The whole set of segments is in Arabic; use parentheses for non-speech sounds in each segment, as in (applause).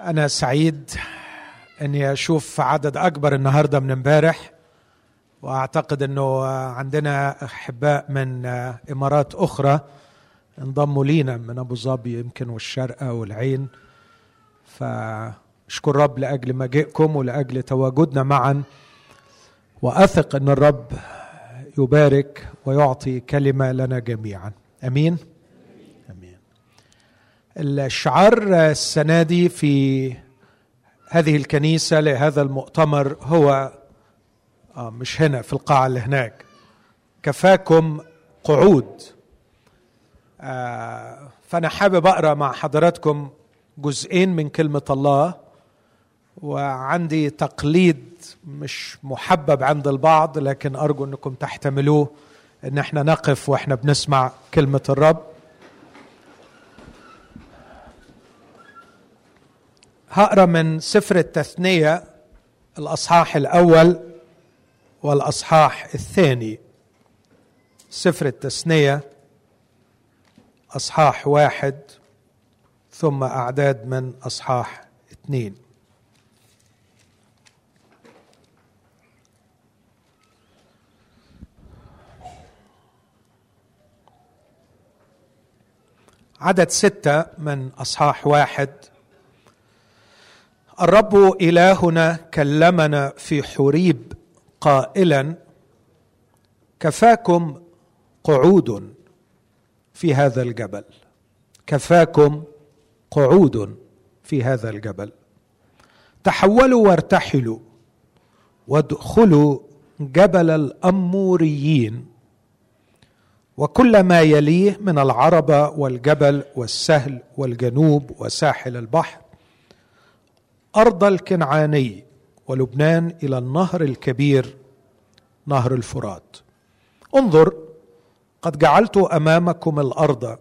أنا سعيد إني أشوف عدد أكبر النهاردة من امبارح وأعتقد أنه عندنا أحباء من إمارات أخرى انضموا لينا من أبو ظبي يمكن والشارقة والعين. فأشكر رب لأجل مجيئكم ولأجل تواجدنا معا. وأثق أن الرب يبارك ويعطي كلمة لنا جميعا. أمين. الشعار السنة دي في هذه الكنيسة لهذا المؤتمر هو آه مش هنا في القاعة اللي هناك. كفاكم قعود. آه فأنا حابب أقرأ مع حضراتكم جزئين من كلمة الله وعندي تقليد مش محبب عند البعض لكن أرجو أنكم تحتملوه إن إحنا نقف وإحنا بنسمع كلمة الرب. هقرأ من سفر التثنية الأصحاح الأول والأصحاح الثاني. سفر التثنية أصحاح واحد ثم أعداد من أصحاح اثنين. عدد ستة من أصحاح واحد الرب إلهنا كلمنا في حريب قائلا كفاكم قعود في هذا الجبل. كفاكم قعود في هذا الجبل. تحولوا وارتحلوا وادخلوا جبل الأموريين وكل ما يليه من العربة والجبل والسهل والجنوب وساحل البحر. ارض الكنعاني ولبنان إلى النهر الكبير نهر الفرات. انظر قد جعلت أمامكم الأرض.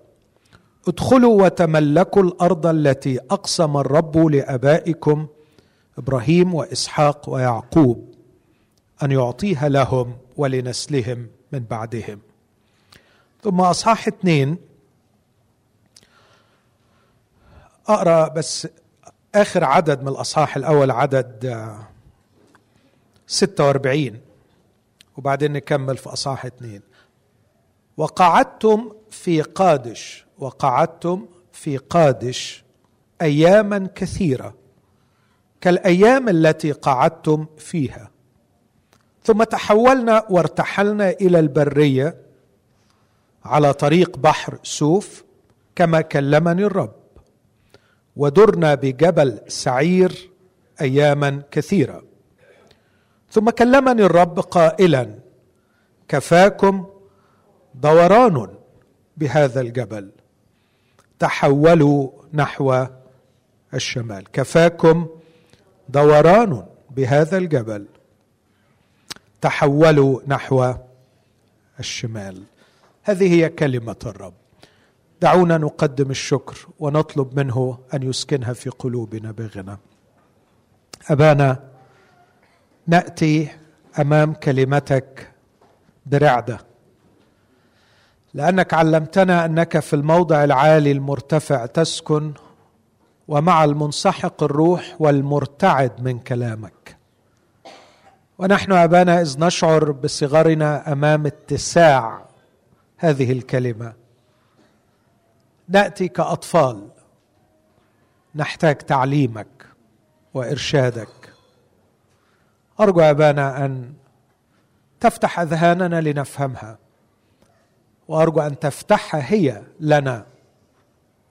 ادخلوا وتملكوا الأرض التي أقسم الرب لآبائكم إبراهيم وإسحاق ويعقوب أن يعطيها لهم ولنسلهم من بعدهم. ثم أصحاح اثنين. أقرأ بس آخر عدد من الأصحاح الأول عدد 46 وبعدين نكمل في أصحاح اثنين. وقعدتم في قادش وقعدتم في قادش أياما كثيرة كالأيام التي قعدتم فيها. ثم تحولنا وارتحلنا إلى البرية على طريق بحر سوف كما كلمني الرب. ودرنا بجبل سعير أياما كثيرة. ثم كلمني الرب قائلا كفاكم دوران بهذا الجبل تحولوا نحو الشمال. كفاكم دوران بهذا الجبل تحولوا نحو الشمال. هذه هي كلمة الرب. دعونا نقدم الشكر ونطلب منه أن يسكنها في قلوبنا بغنى. أبانا نأتي أمام كلمتك برعدة. لأنك علمتنا أنك في الموضع العالي المرتفع تسكن ومع المنسحق الروح والمرتعد من كلامك. ونحن أبانا إذ نشعر بصغرنا أمام اتساع هذه الكلمة. نأتي كأطفال. نحتاج تعليمك وإرشادك. أرجو أبانا أن تفتح أذهاننا لنفهمها. وأرجو أن تفتحها هي لنا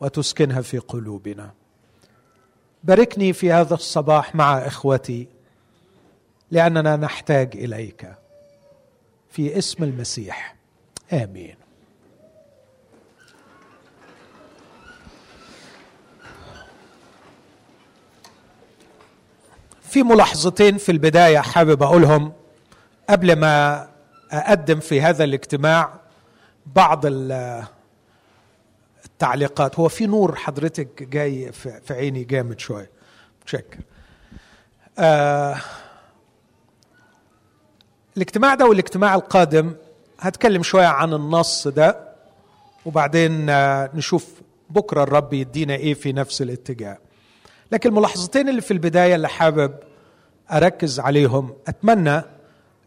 وتسكنها في قلوبنا. باركني في هذا الصباح مع إخوتي لأننا نحتاج إليك في اسم المسيح. آمين. في ملاحظتين في البداية حابب أقولهم. قبل ما أقدم في هذا الاجتماع بعض التعليقات. هو في نور حضرتك جاي في عيني جامد شوية متشكر آه الاجتماع ده والاجتماع القادم هتكلم شوية عن النص ده وبعدين آه نشوف بكرة الرب يدينا إيه في نفس الاتجاه. لكن الملاحظتين اللي في البداية اللي حابب أركز عليهم. أتمنى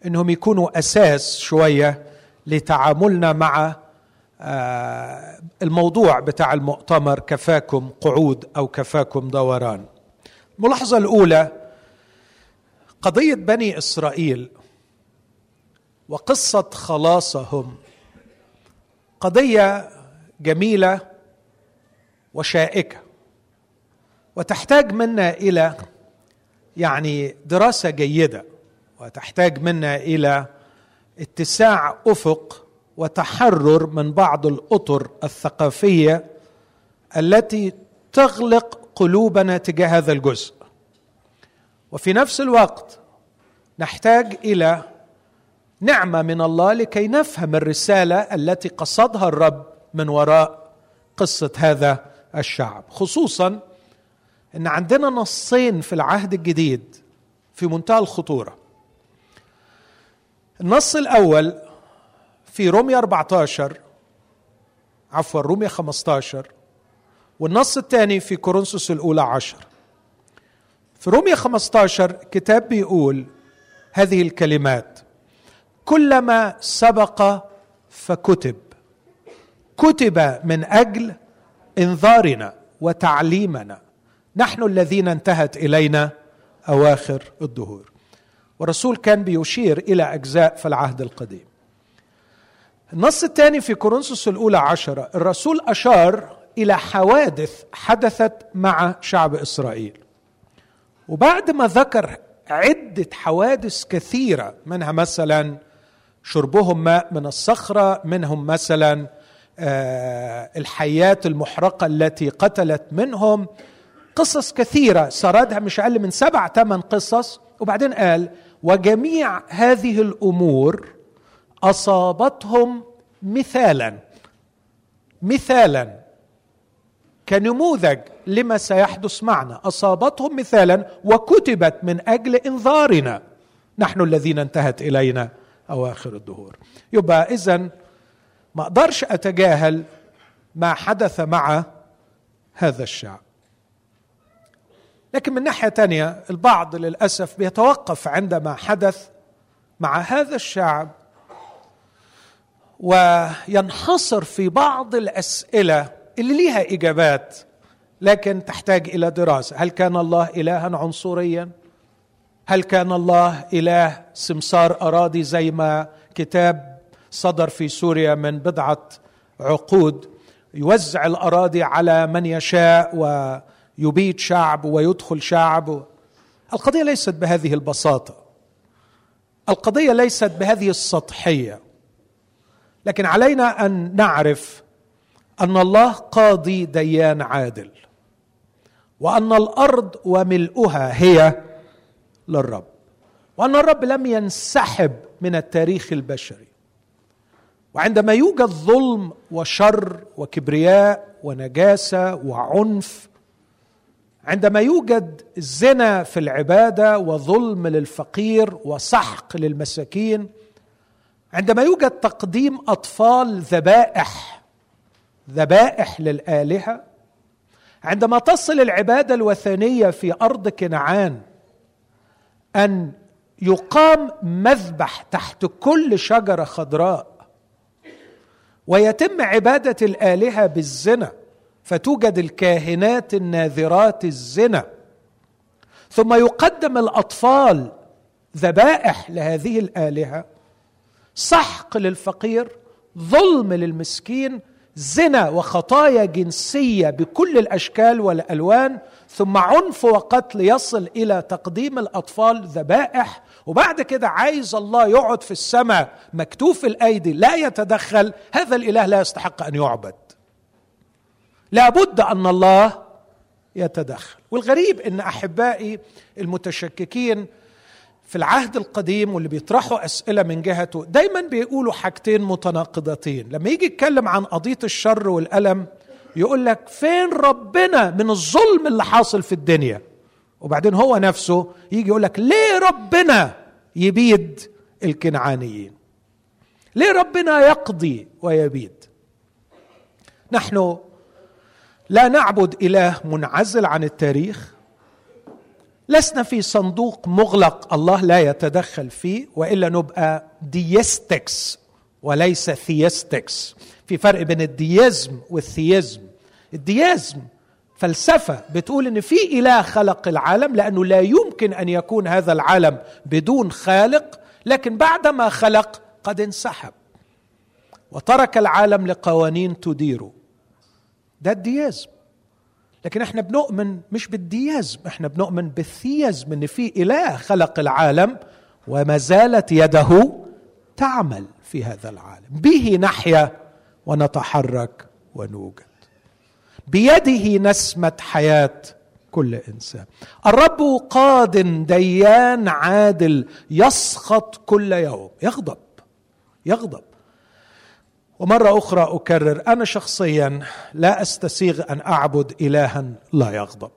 إنهم يكونوا أساس شوية لتعاملنا مع آه، الموضوع بتاع المؤتمر كفاكم قعود أو كفاكم دوران. الملاحظة الأولى قضية بني إسرائيل وقصة خلاصهم. قضية جميلة وشائكة وتحتاج منا إلى يعني دراسة جيدة وتحتاج منا إلى اتساع أفق وتحرر من بعض الأطر الثقافية التي تغلق قلوبنا تجاه هذا الجزء. وفي نفس الوقت نحتاج إلى نعمة من الله لكي نفهم الرسالة التي قصدها الرب من وراء قصة هذا الشعب خصوصا إن عندنا نصين في العهد الجديد في منتهى الخطورة. النص الأول في رومية 14 عفوا رومية 15 والنص الثاني في كورنثوس الأولى عشر. في رومية 15 كتاب بيقول هذه الكلمات كلما سبق فكتب كتب من أجل إنذارنا وتعليمنا. نحن الذين انتهت إلينا أواخر الدهور. والرسول كان بيشير إلى أجزاء في العهد القديم. النص الثاني في كورنثوس الأولى عشرة الرسول أشار إلى حوادث حدثت مع شعب إسرائيل. وبعد ما ذكر عدة حوادث كثيرة منها مثلا شربهم ماء من الصخرة منهم مثلا آه، الحيات المحرقة التي قتلت منهم قصص كثيرة. سردها مش أقل من سبع ثمان قصص. وبعدين قال وجميع هذه الأمور أصابتهم مثالا. مثالا. كنموذج لما سيحدث معنا. أصابتهم مثالا وكتبت من أجل إنذارنا. نحن الذين انتهت إلينا أواخر الدهور. يبقى اذا ما أقدرش أتجاهل ما حدث مع هذا الشعب. لكن من ناحية ثانية البعض للأسف بيتوقف عندما حدث مع هذا الشعب وينحصر في بعض الأسئلة اللي ليها إجابات لكن تحتاج إلى دراسة. هل كان الله الها عنصريا؟ هل كان الله إله سمسار أراضي زي ما كتاب صدر في سوريا من بضعة عقود؟ يوزع الأراضي على من يشاء ويبيد شعب ويدخل شعب القضية ليست بهذه البساطة. القضية ليست بهذه السطحية. لكن علينا أن نعرف أن الله قاضي ديان عادل وأن الأرض وملؤها هي للرب وأن الرب لم ينسحب من التاريخ البشري. وعندما يوجد ظلم وشر وكبرياء ونجاسة وعنف عندما يوجد زنا في العبادة وظلم للفقير وسحق للمساكين عندما يوجد تقديم أطفال ذبائح ذبائح للآلهة عندما تصل العبادة الوثنية في أرض كنعان أن يقام مذبح تحت كل شجرة خضراء ويتم عبادة الآلهة بالزنا فتوجد الكاهنات الناذرات الزنا. ثم يقدم الأطفال ذبائح لهذه الآلهة سحق للفقير ظلم للمسكين زنا وخطايا جنسية بكل الأشكال والألوان ثم عنف وقتل يصل إلى تقديم الأطفال ذبائح. وبعد كده عايز الله يقعد في السماء مكتوف الأيدي لا يتدخل هذا الإله لا يستحق أن يعبد. لابد أن الله يتدخل. والغريب إن أحبائي المتشككين في العهد القديم واللي بيطرحوا أسئلة من جهته دايما بيقولوا حاجتين متناقضتين. لما يجي يتكلم عن قضية الشر والألم يقول لك فين ربنا من الظلم اللي حاصل في الدنيا؟ وبعدين هو نفسه يجي يقول لك ليه ربنا يبيد الكنعانيين؟ ليه ربنا يقضي ويبيد؟ نحن لا نعبد إله منعزل عن التاريخ. لسنا في صندوق مغلق الله لا يتدخل فيه وإلا نبقى deistics وليس theistics. في فرق بين ال deism وال theism ال deism فلسفة بتقول إن في إله خلق العالم لأنه لا يمكن أن يكون هذا العالم بدون خالق لكن بعدما خلق قد انسحب وترك العالم لقوانين تديره. ده الديازم. لكن إحنا بنؤمن مش بالديازم إحنا بنؤمن بالثيازم إن في إله خلق العالم وما زالت يده تعمل في هذا العالم. به نحيا ونتحرك ونوجد. بيده نسمة حياة كل إنسان. الرب قاد ديان عادل يسخط كل يوم. يغضب يغضب. ومرة أخرى أكرر أنا شخصيا لا أستسيغ أن أعبد الها لا يغضب.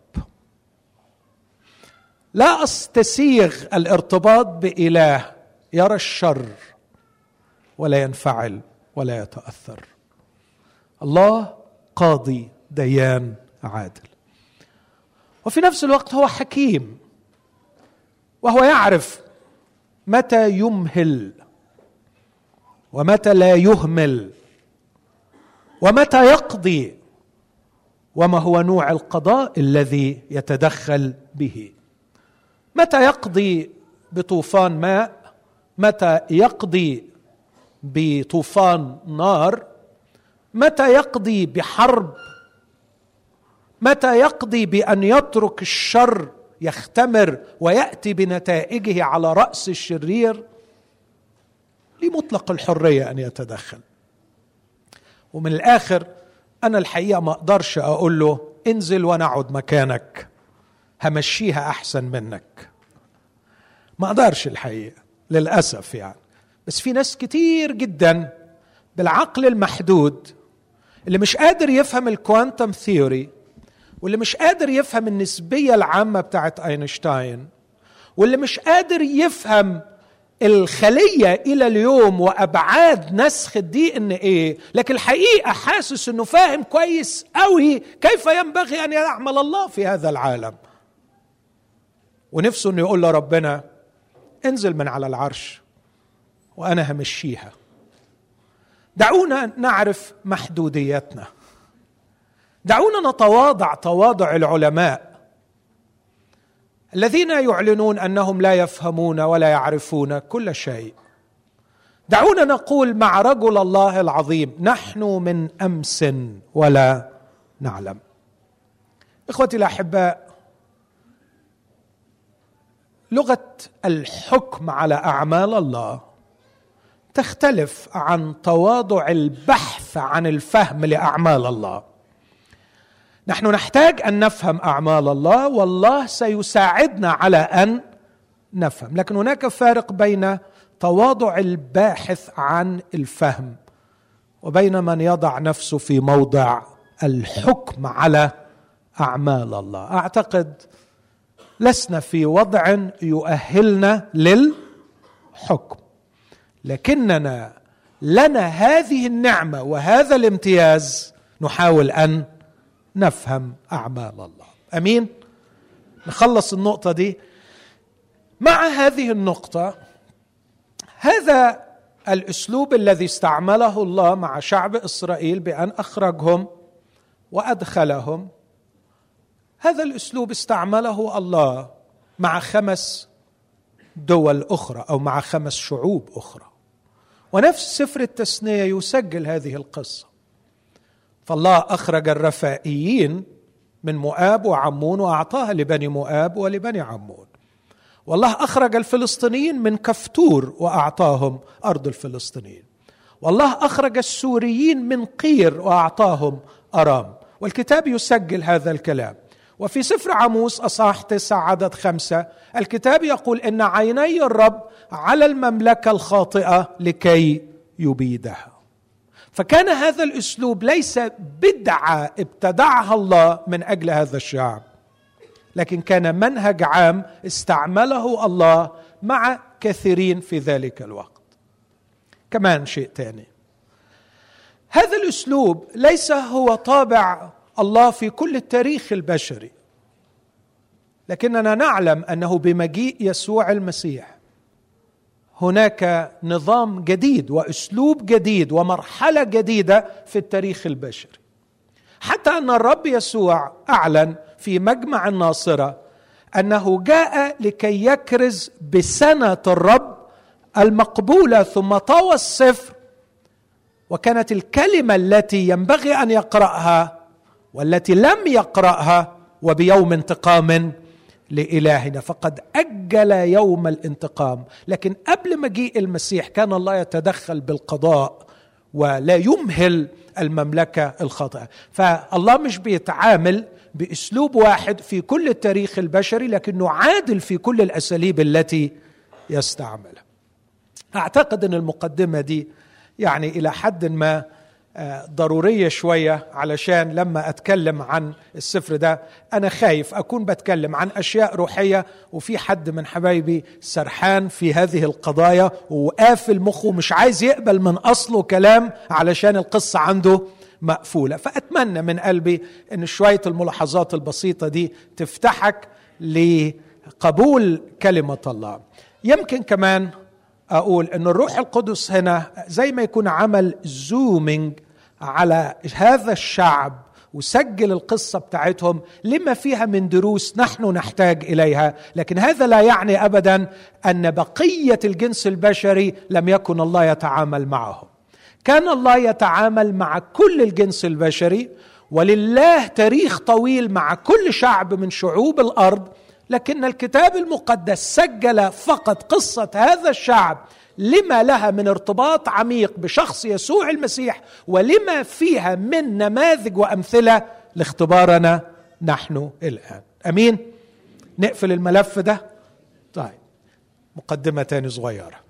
لا أستسيغ الارتباط بإله يرى الشر ولا ينفعل ولا يتأثر. الله قاضي ديان عادل. وفي نفس الوقت هو حكيم وهو يعرف متى يمهل ومتى لا يهمل؟ ومتى يقضي؟ وما هو نوع القضاء الذي يتدخل به؟ متى يقضي بطوفان ماء؟ متى يقضي بطوفان نار؟ متى يقضي بحرب؟ متى يقضي بأن يترك الشر يختمر ويأتي بنتائجه على رأس الشرير؟ لمطلق الحرية أن يتدخل. ومن الآخر أنا الحقيقة ما أقدرش أقول له انزل وأنا اقعد مكانك همشيها أحسن منك. ما أقدرش الحقيقة للأسف يعني. بس في ناس كتير جدا بالعقل المحدود اللي مش قادر يفهم ال quantum theory واللي مش قادر يفهم النسبية العامة بتاعت أينشتاين واللي مش قادر يفهم الخلية إلى اليوم وأبعاد نسخ ال DNA. لكن الحقيقة حاسس إنه فاهم كويس قوي كيف ينبغي أن يعمل الله في هذا العالم. ونفسه إنه يقول لربنا انزل من على العرش وأنا همشيها. دعونا نعرف محدوديتنا. دعونا نتواضع تواضع العلماء. الذين يعلنون أنهم لا يفهمون ولا يعرفون كل شيء. دعونا نقول مع رجل الله العظيم نحن من أمس ولا نعلم. إخوتي الأحباء لغة الحكم على أعمال الله تختلف عن تواضع البحث عن الفهم لأعمال الله. نحن نحتاج أن نفهم أعمال الله والله سيساعدنا على أن نفهم. لكن هناك فارق بين تواضع الباحث عن الفهم وبين من يضع نفسه في موضع الحكم على أعمال الله. أعتقد لسنا في وضع يؤهلنا للحكم. لكننا لنا هذه النعمة وهذا الامتياز نحاول أن نفهم أعمال الله. أمين؟ نخلص النقطة دي. مع هذه النقطة هذا الأسلوب الذي استعمله الله مع شعب إسرائيل بأن أخرجهم وأدخلهم هذا الأسلوب استعمله الله مع خمس دول أخرى أو مع خمس شعوب أخرى. ونفس سفر التثنية يسجل هذه القصة. فالله أخرج الرفائيين من مؤاب وعمون واعطاها لبني مؤاب ولبني عمون. والله أخرج الفلسطينيين من كفتور وأعطاهم أرض الفلسطينيين. والله أخرج السوريين من قير وأعطاهم أرام. والكتاب يسجل هذا الكلام. وفي سفر عموس اصح تسع عدد خمسة الكتاب يقول إن عيني الرب على المملكة الخاطئة لكي يبيدها. فكان هذا الأسلوب ليس بدعة ابتدعها الله من أجل هذا الشعب. لكن كان منهج عام استعمله الله مع كثيرين في ذلك الوقت. كمان شيء ثاني هذا الأسلوب ليس هو طابع الله في كل التاريخ البشري. لكننا نعلم أنه بمجيء يسوع المسيح. هناك نظام جديد وأسلوب جديد ومرحلة جديدة في التاريخ البشري. حتى أن الرب يسوع أعلن في مجمع الناصرة أنه جاء لكي يكرز بسنة الرب المقبولة ثم طوى السفر وكانت الكلمة التي ينبغي أن يقرأها والتي لم يقرأها وبيوم انتقام لإلهنا. فقد أجل يوم الانتقام. لكن قبل مجيء المسيح كان الله يتدخل بالقضاء ولا يمهل المملكة الخاطئة. فالله مش بيتعامل بأسلوب واحد في كل التاريخ البشري لكنه عادل في كل الأساليب التي يستعملها. أعتقد أن المقدمة دي يعني إلى حد ما ضرورية شوية علشان لما أتكلم عن السفر ده أنا خايف أكون بتكلم عن أشياء روحية وفي حد من حبايبي سرحان في هذه القضايا وقافل مخه مش عايز يقبل من أصله كلام علشان القصة عنده مقفولة. فأتمنى من قلبي إن شوية الملاحظات البسيطة دي تفتحك لقبول كلمة الله. يمكن كمان أقول ان الروح القدس هنا زي ما يكون عمل زومينج على هذا الشعب وسجل القصة بتاعتهم لما فيها من دروس نحن نحتاج إليها. لكن هذا لا يعني ابدا أن بقية الجنس البشري لم يكن الله يتعامل معهم. كان الله يتعامل مع كل الجنس البشري ولله تاريخ طويل مع كل شعب من شعوب الأرض لكن الكتاب المقدس سجل فقط قصة هذا الشعب لما لها من ارتباط عميق بشخص يسوع المسيح ولما فيها من نماذج وأمثلة لاختبارنا نحن الآن. أمين؟ نقفل الملف ده. طيب. مقدمة تاني صغيرة.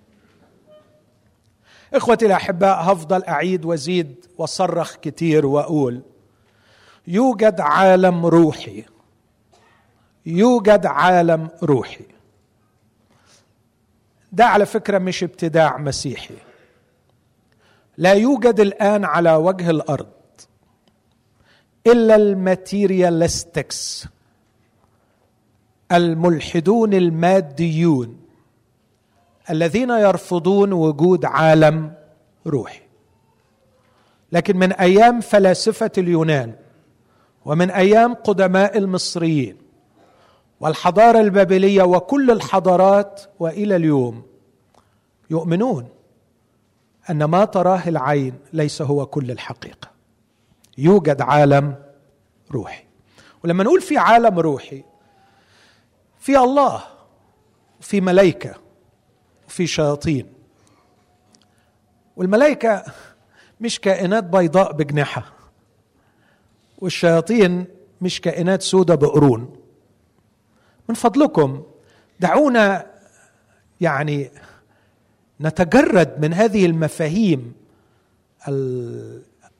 إخوتي الأحباء هفضل أعيد وازيد واصرخ كتير وأقول يوجد عالم روحي يوجد عالم روحي. ده على فكرة مش ابتداع مسيحي. لا يوجد الآن على وجه الأرض إلا الماتيريالستكس الملحدون الماديون الذين يرفضون وجود عالم روحي. لكن من أيام فلاسفة اليونان ومن أيام قدماء المصريين والحضارة البابلية وكل الحضارات وإلى اليوم يؤمنون أن ما تراه العين ليس هو كل الحقيقة. يوجد عالم روحي. ولما نقول في عالم روحي في الله في ملائكة في شياطين. والملائكة مش كائنات بيضاء بجنحه والشياطين مش كائنات سودة بقرون. من فضلكم. دعونا يعني نتجرد من هذه المفاهيم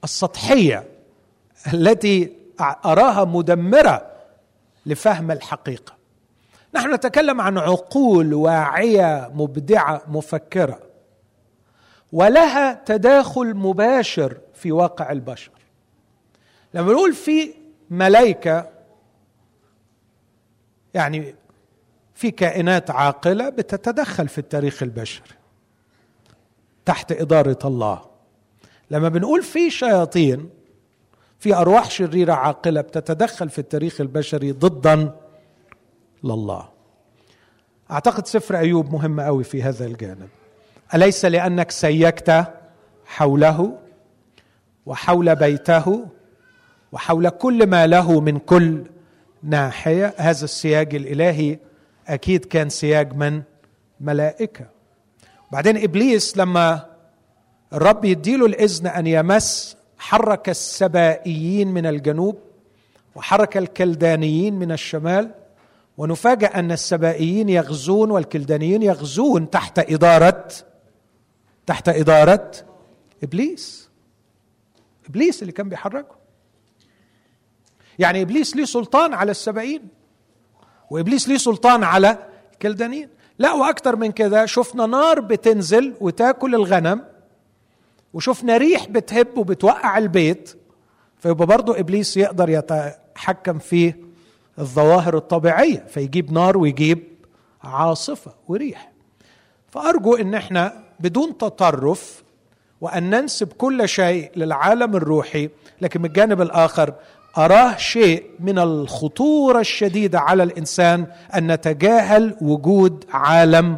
السطحية التي أراها مدمرة لفهم الحقيقة. نحن نتكلم عن عقول واعية مبدعة مفكرة ولها تداخل مباشر في واقع البشر. لما نقول في ملائكه يعني في كائنات عاقلة بتتدخل في التاريخ البشري تحت إدارة الله. لما بنقول في شياطين في أرواح شريرة عاقلة بتتدخل في التاريخ البشري ضدا لله. أعتقد سفر أيوب مهم قوي في هذا الجانب. أليس لأنك سيكت حوله وحول بيته وحول كل ما له من كل ناحية. هذا السياج الإلهي أكيد كان سياج من؟ ملائكة. بعدين إبليس لما الرب يديله الإذن أن يمس حرك السبائيين من الجنوب وحرك الكلدانيين من الشمال ونفاجأ أن السبائيين يغزون والكلدانيين يغزون تحت إدارة تحت إدارة إبليس. إبليس اللي كان بيحركه يعني إبليس ليه سلطان على السبائيين وإبليس ليه سلطان على الكلدانيين. لا وأكثر من كده شفنا نار بتنزل وتاكل الغنم وشفنا ريح بتهب وبتوقع البيت فيبقى برضه إبليس يقدر يتحكم في الظواهر الطبيعية فيجيب نار ويجيب عاصفة وريح. فأرجو إن إحنا بدون تطرف وأن ننسب كل شيء للعالم الروحي لكن من الجانب الآخر أراه شيء من الخطورة الشديدة على الإنسان أن نتجاهل وجود عالم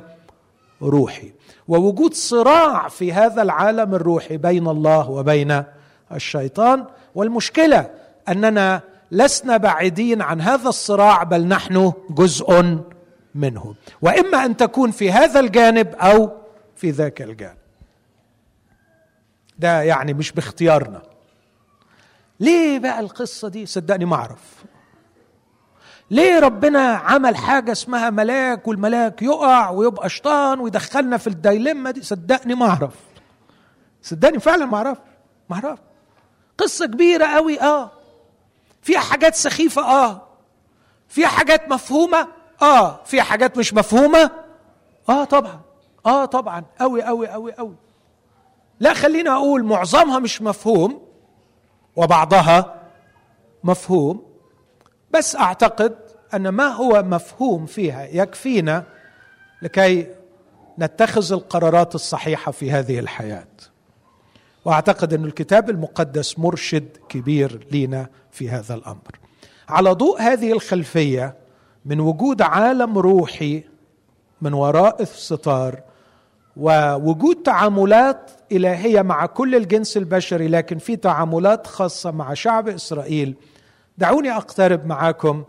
روحي. ووجود صراع في هذا العالم الروحي بين الله وبين الشيطان. والمشكلة أننا لسنا بعيدين عن هذا الصراع بل نحن جزء منه. وإما أن تكون في هذا الجانب أو في ذاك الجانب. ده يعني مش باختيارنا. ليه بقى القصة دي؟ صدقني ما أعرف. ليه ربنا عمل حاجة اسمها ملاك والملاك يقع ويبقى شيطان ويدخلنا في الدايلما دي؟ صدقني ما أعرف. صدقني فعلا ما أعرف. ما أعرف. قصة كبيرة قوي آه. فيها حاجات سخيفة آه. فيها حاجات مفهومة آه. فيها حاجات مش مفهومة آه طبعا آه طبعا قوي قوي قوي قوي لا خلينا أقول معظمها مش مفهوم. وبعضها مفهوم بس أعتقد أن ما هو مفهوم فيها يكفينا لكي نتخذ القرارات الصحيحة في هذه الحياة. وأعتقد أن الكتاب المقدس مرشد كبير لينا في هذا الأمر. على ضوء هذه الخلفية من وجود عالم روحي من وراء الستار ووجود تعاملات إلهية مع كل الجنس البشري لكن في تعاملات خاصة مع شعب إسرائيل. دعوني أقترب معاكم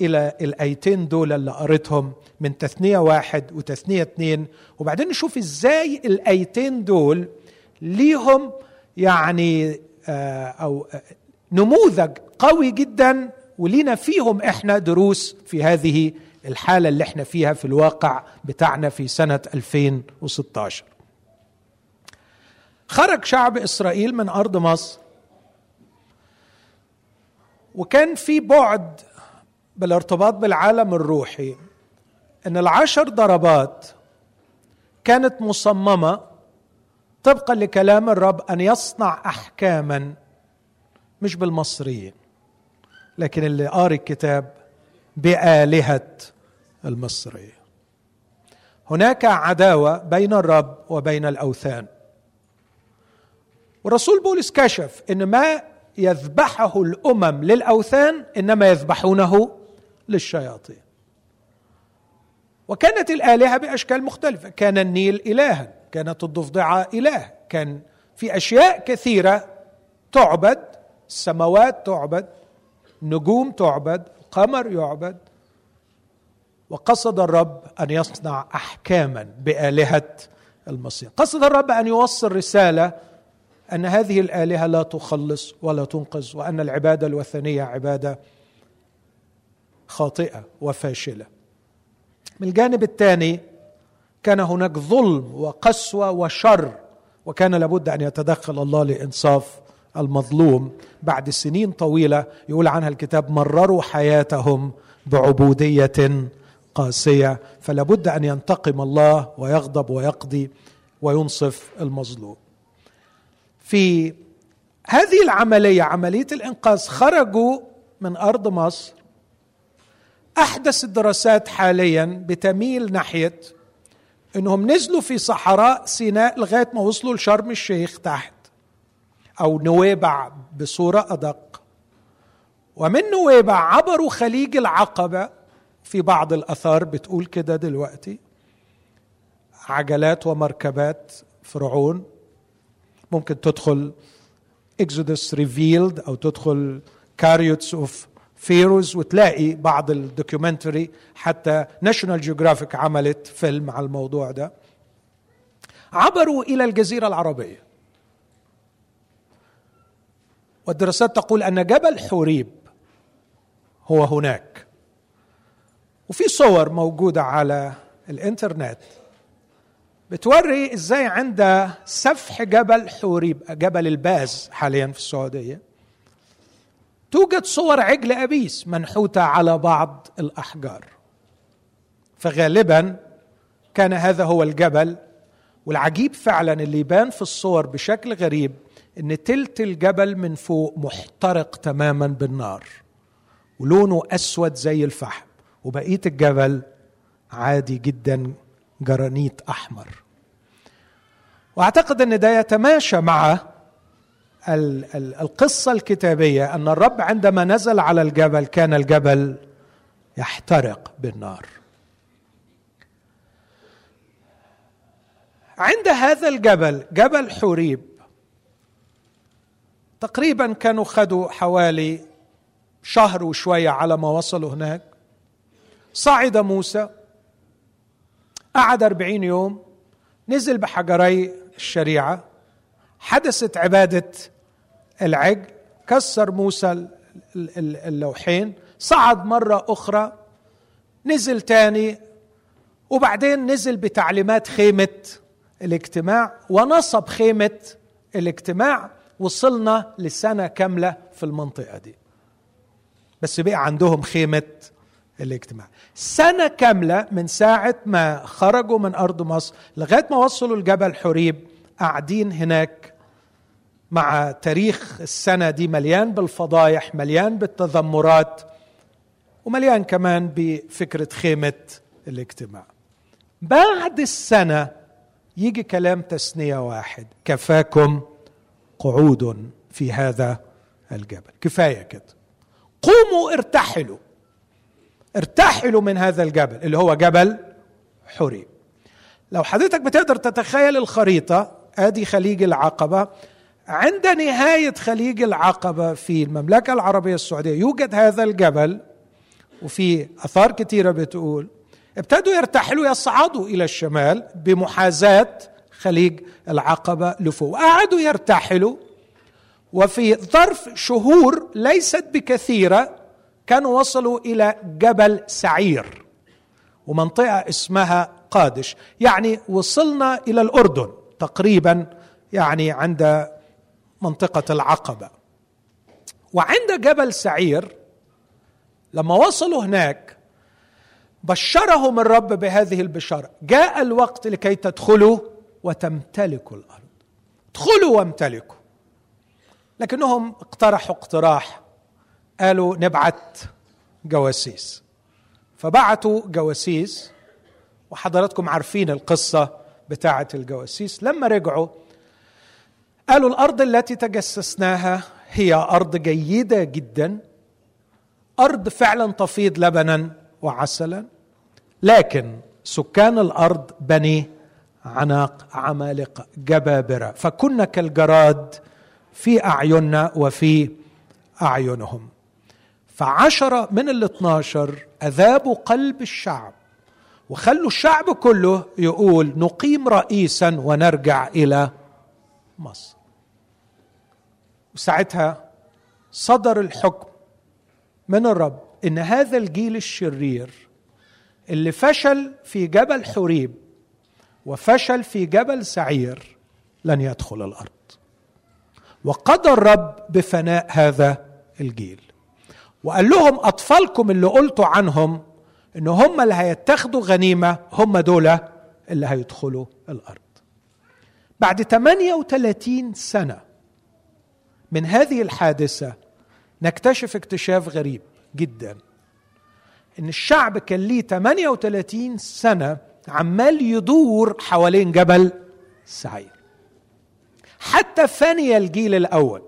إلى الآيتين دول اللي قريتهم من تثنية واحد وتثنية اثنين. وبعدين نشوف إزاي الآيتين دول ليهم يعني آه، أو آه، نموذج قوي جدا ولينا فيهم إحنا دروس في هذه الحالة اللي إحنا فيها في الواقع بتاعنا في سنة 2016 خرج شعب إسرائيل من أرض مصر. وكان في بعد بالارتباط بالعالم الروحي إن العشر ضربات كانت مصممة طبقا لكلام الرب أن يصنع احكاما مش بالمصريين لكن اللي قاري الكتاب بآلهة المصرية. هناك عداوة بين الرب وبين الأوثان. والرسول بولس كشف إن ما يذبحه الأمم للأوثان إنما يذبحونه للشياطين. وكانت الآلهة بأشكال مختلفة. كان النيل إلها كانت الضفدعة اله كان في أشياء كثيرة تعبد السماوات تعبد نجوم تعبد القمر يعبد. وقصد الرب أن يصنع احكاما بآلهة المصير قصد الرب أن يوصل رسالة أن هذه الآلهة لا تخلص ولا تنقذ وأن العبادة الوثنية عبادة خاطئة وفاشلة. من الجانب الثاني كان هناك ظلم وقسوة وشر وكان لابد أن يتدخل الله لإنصاف المظلوم. بعد سنين طويلة يقول عنها الكتاب مرروا حياتهم بعبودية قاسية. فلابد أن ينتقم الله ويغضب ويقضي وينصف المظلوم. في هذه العملية عملية الإنقاذ خرجوا من أرض مصر أحدث الدراسات حاليا بتميل ناحية إنهم نزلوا في صحراء سيناء لغاية ما وصلوا لشرم الشيخ تحت أو نويبع بصورة أدق. ومن نويبع عبروا خليج العقبة في بعض الأثار بتقول كده دلوقتي عجلات ومركبات فرعون. ممكن تدخل Exodus Revealed أو تدخل Chariots of Pharaohs وتلاقي بعض ال documentary حتى National Geographic عملت فيلم على الموضوع ده. عبروا إلى الجزيرة العربية. والدراسات تقول أن جبل حوريب هو هناك. وفي صور موجودة على الإنترنت. بتوري إزاي عند سفح جبل حوريب جبل الباز حاليا في السعودية. توجد صور عجل أبيس منحوتة على بعض الأحجار. فغالبا كان هذا هو الجبل والعجيب فعلا اللي يبان في الصور بشكل غريب إن تلت الجبل من فوق محترق تماما بالنار ولونه أسود زي الفحم وبقية الجبل عادي جدا جرانيت أحمر. وأعتقد أن ده يتماشى مع القصة الكتابية أن الرب عندما نزل على الجبل كان الجبل يحترق بالنار. عند هذا الجبل جبل حوريب تقريبا كانوا خدوا حوالي شهر وشوية على ما وصلوا هناك. صعد موسى. قعد أربعين يوم نزل بحجري الشريعة حدثت عبادة العجل كسر موسى اللوحين صعد مرة أخرى نزل تاني وبعدين نزل بتعليمات خيمة الاجتماع ونصب خيمة الاجتماع وصلنا لسنة كاملة في المنطقة دي. بس بقى عندهم خيمة الاجتماع. سنة كاملة من ساعة ما خرجوا من أرض مصر لغاية ما وصلوا لجبل حريب قاعدين هناك مع تاريخ السنة دي مليان بالفضايح مليان بالتذمرات ومليان كمان بفكرة خيمة الاجتماع. بعد السنة يجي كلام تثنية واحد كفاكم قعود في هذا الجبل. كفاية كده. قوموا ارتحلوا. ارتحلوا من هذا الجبل اللي هو جبل حريم لو حضرتك بتقدر تتخيل الخريطة آدي خليج العقبة. عند نهاية خليج العقبة في المملكة العربية السعودية يوجد هذا الجبل وفي آثار كثيرة بتقول ابتدوا يرتحلوا يصعدوا إلى الشمال بمحاذاة خليج العقبة لفوق. قعدوا يرتحلوا وفي ظرف شهور ليست بكثيرة كانوا وصلوا إلى جبل سعير ومنطقة اسمها قادش. يعني وصلنا إلى الأردن تقريبا يعني عند منطقة العقبة. وعند جبل سعير لما وصلوا هناك بشرهم الرب بهذه البشارة. جاء الوقت لكي تدخلوا وتمتلكوا الأرض. ادخلوا وامتلكوا. لكنهم اقترحوا اقتراح. قالوا نبعت جواسيس. فبعتوا جواسيس وحضراتكم عارفين القصة بتاعة الجواسيس. لما رجعوا قالوا الأرض التي تجسسناها هي أرض جيدة جدا أرض فعلا تفيض لبنا وعسلا لكن سكان الأرض بني عناق عمالقة جبابرة. فكنا كالجراد في أعيننا وفي أعينهم. فعشرة من الاثناشر أذابوا قلب الشعب وخلوا الشعب كله يقول نقيم رئيسا ونرجع إلى مصر. وساعتها صدر الحكم من الرب إن هذا الجيل الشرير اللي فشل في جبل حريب وفشل في جبل سعير لن يدخل الأرض. وقضى الرب بفناء هذا الجيل. وقال لهم أطفالكم اللي قلتوا عنهم إن هم اللي هيتخذوا غنيمة هم دول اللي هيدخلوا الأرض. بعد 38 سنة من هذه الحادثة نكتشف اكتشاف غريب جدا إن الشعب كان ليه 38 سنة عمال يدور حوالين جبل سعير حتى فني الجيل الأول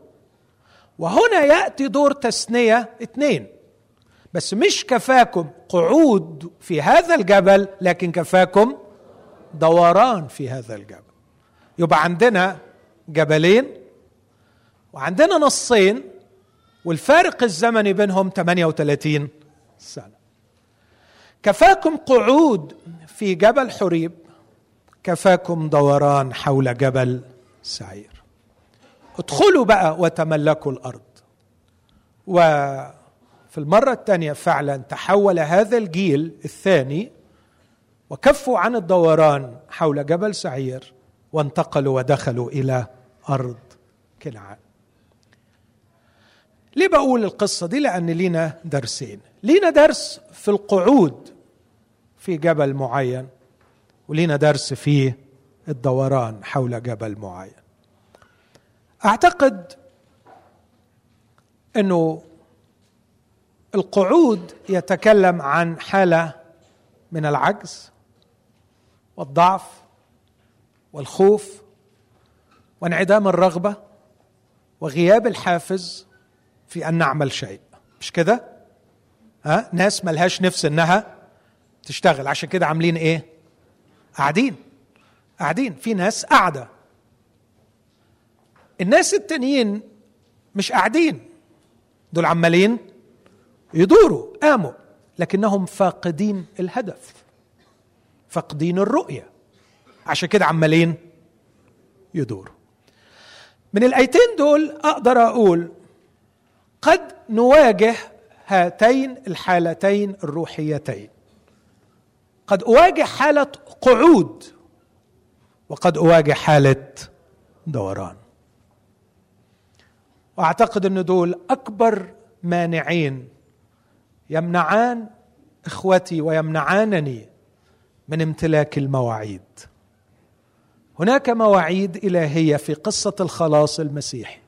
وهنا يأتي دور تثنيه اثنين. بس مش كفاكم قعود في هذا الجبل لكن كفاكم دوران في هذا الجبل. يبقى عندنا جبلين وعندنا نصين والفارق الزمني بينهم 38 سنة. كفاكم قعود في جبل حريب كفاكم دوران حول جبل سعير. ادخلوا بقى وتملكوا الأرض. وفي المرة الثانية فعلا تحول هذا الجيل الثاني وكفوا عن الدوران حول جبل سعير وانتقلوا ودخلوا إلى أرض كنعان. ليه بقول القصة دي؟ لأن لينا درسين. لينا درس في القعود في جبل معين ولينا درس في الدوران حول جبل معين. أعتقد أنه القعود يتكلم عن حالة من العجز والضعف والخوف وانعدام الرغبة وغياب الحافز في أن نعمل شيء. مش كده؟ ها؟ ناس ملهاش نفس إنها تشتغل. عشان كده عاملين إيه؟ قاعدين. قاعدين. في ناس قاعدة. الناس التانيين مش قاعدين. دول عمالين يدوروا قاموا لكنهم فاقدين الهدف فاقدين الرؤية. عشان كده عمالين يدوروا. من الآيتين دول أقدر أقول قد نواجه هاتين الحالتين الروحيتين. قد أواجه حالة قعود وقد أواجه حالة دوران. وأعتقد ان دول أكبر مانعين. يمنعان إخوتي ويمنعانني من امتلاك المواعيد. هناك مواعيد إلهية في قصة الخلاص المسيحي.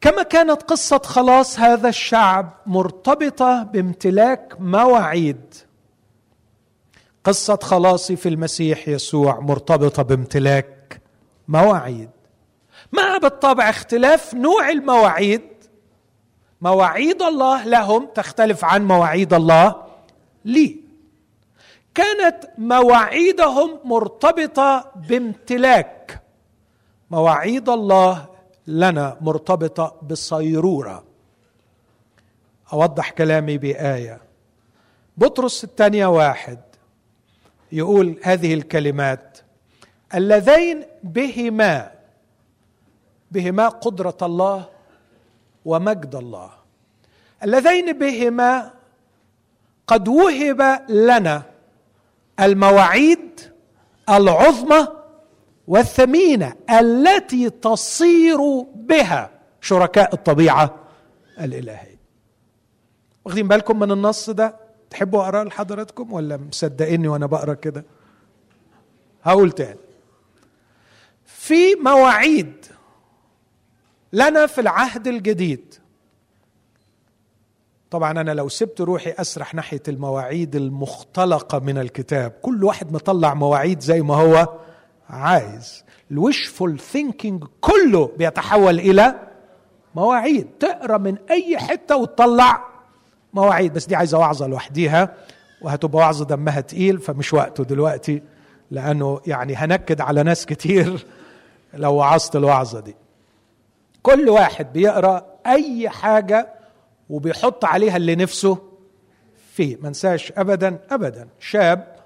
كما كانت قصة خلاص هذا الشعب مرتبطة بامتلاك مواعيد. قصة خلاصي في المسيح يسوع مرتبطة بامتلاك مواعيد. مع بالطبع اختلاف نوع المواعيد. مواعيد الله لهم تختلف عن مواعيد الله لي. كانت مواعيدهم مرتبطة بامتلاك. مواعيد الله لنا مرتبطة بصيروره أوضح كلامي بآية. بطرس الثانية واحد يقول هذه الكلمات. اللذين بهما بهما قدرة الله ومجد الله. اللذين بهما قد وهب لنا المواعيد العظمى والثمينة التي تصير بها شركاء الطبيعة الإلهية. واخدين بالكم من النص ده؟ تحبوا أقرأه لحضراتكم ولا مصدقيني وأنا بقرأ كده؟ هقول تاني. في مواعيد لنا في العهد الجديد. طبعا أنا لو سبت روحي أسرح ناحية المواعيد المختلقة من الكتاب. كل واحد مطلع مواعيد زي ما هو عايز. الوشفول ثينكينج كله بيتحول إلى مواعيد. تقرأ من أي حتة وتطلع مواعيد. بس دي عايزة وعظة لوحديها وهتبقى وعظة دمها تقيل فمش وقته دلوقتي لأنه يعني هنكد على ناس كتير لو وعظت الوعظة دي. كل واحد بيقرأ أي حاجة وبيحط عليها اللي نفسه فيه. ما انساش ابدا ابدا. شاب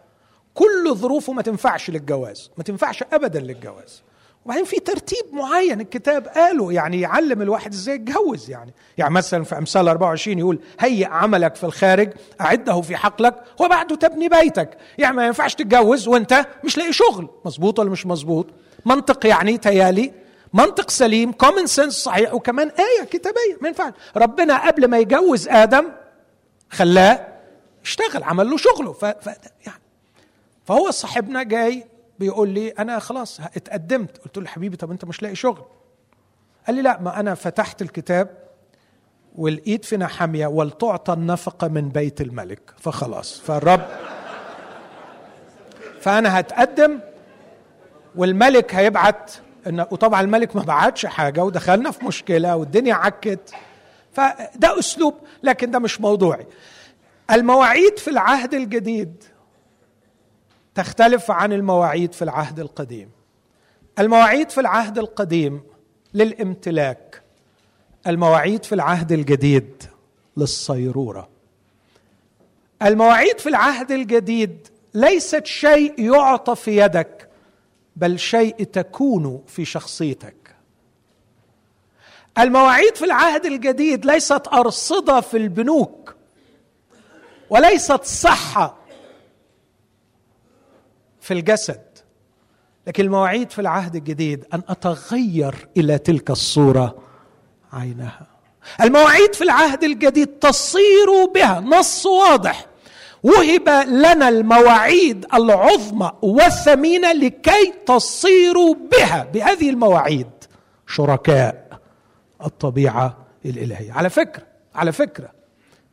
كل ظروفه ما تنفعش للجواز ما تنفعش ابدا للجواز. وبعدين في ترتيب معين الكتاب قاله يعني يعلم الواحد إزاي يتجوز يعني. يعني مثلا في أمثال 24 يقول هيئ عملك في الخارج أعده في حقلك وبعده تبني بيتك. يعني ما ينفعش تتجوز وأنت مش لاقي شغل. مظبوط ولا مش مظبوط؟ منطق يعني تيالي. منطق سليم كومن سنس صحيح وكمان آية كتابية ما ينفعش. ربنا قبل ما يجوز آدم خلاه اشتغل عمل له شغله. ف... ف... يعني. فهو صاحبنا جاي بيقول لي أنا خلاص اتقدمت. قلت له حبيبي طب أنت مش لاقي شغل. قال لي لا ما أنا فتحت الكتاب والإيد فينا حامية ولتعطى النفقة من بيت الملك. فخلاص. فالرب (laughs) فأنا هتقدم والملك هيبعت إن وطبعا الملك ما بعتش حاجة ودخلنا في مشكلة والدنيا عكت. فده أسلوب لكن ده مش موضوعي. المواعيد في العهد الجديد تختلف عن المواعيد في العهد القديم. المواعيد في العهد القديم للامتلاك المواعيد في العهد الجديد للصيرورة. المواعيد في العهد الجديد ليست شيء يعطى في يدك بل شيء تكون في شخصيتك. المواعيد في العهد الجديد ليست أرصدة في البنوك وليست صحة في الجسد لكن المواعيد في العهد الجديد أن أتغير إلى تلك الصورة عينها. المواعيد في العهد الجديد تصير بها نص واضح. وهب لنا المواعيد العظمى والثمينه لكي تصيروا بها بهذه المواعيد شركاء الطبيعة الإلهية. على فكرة على فكرة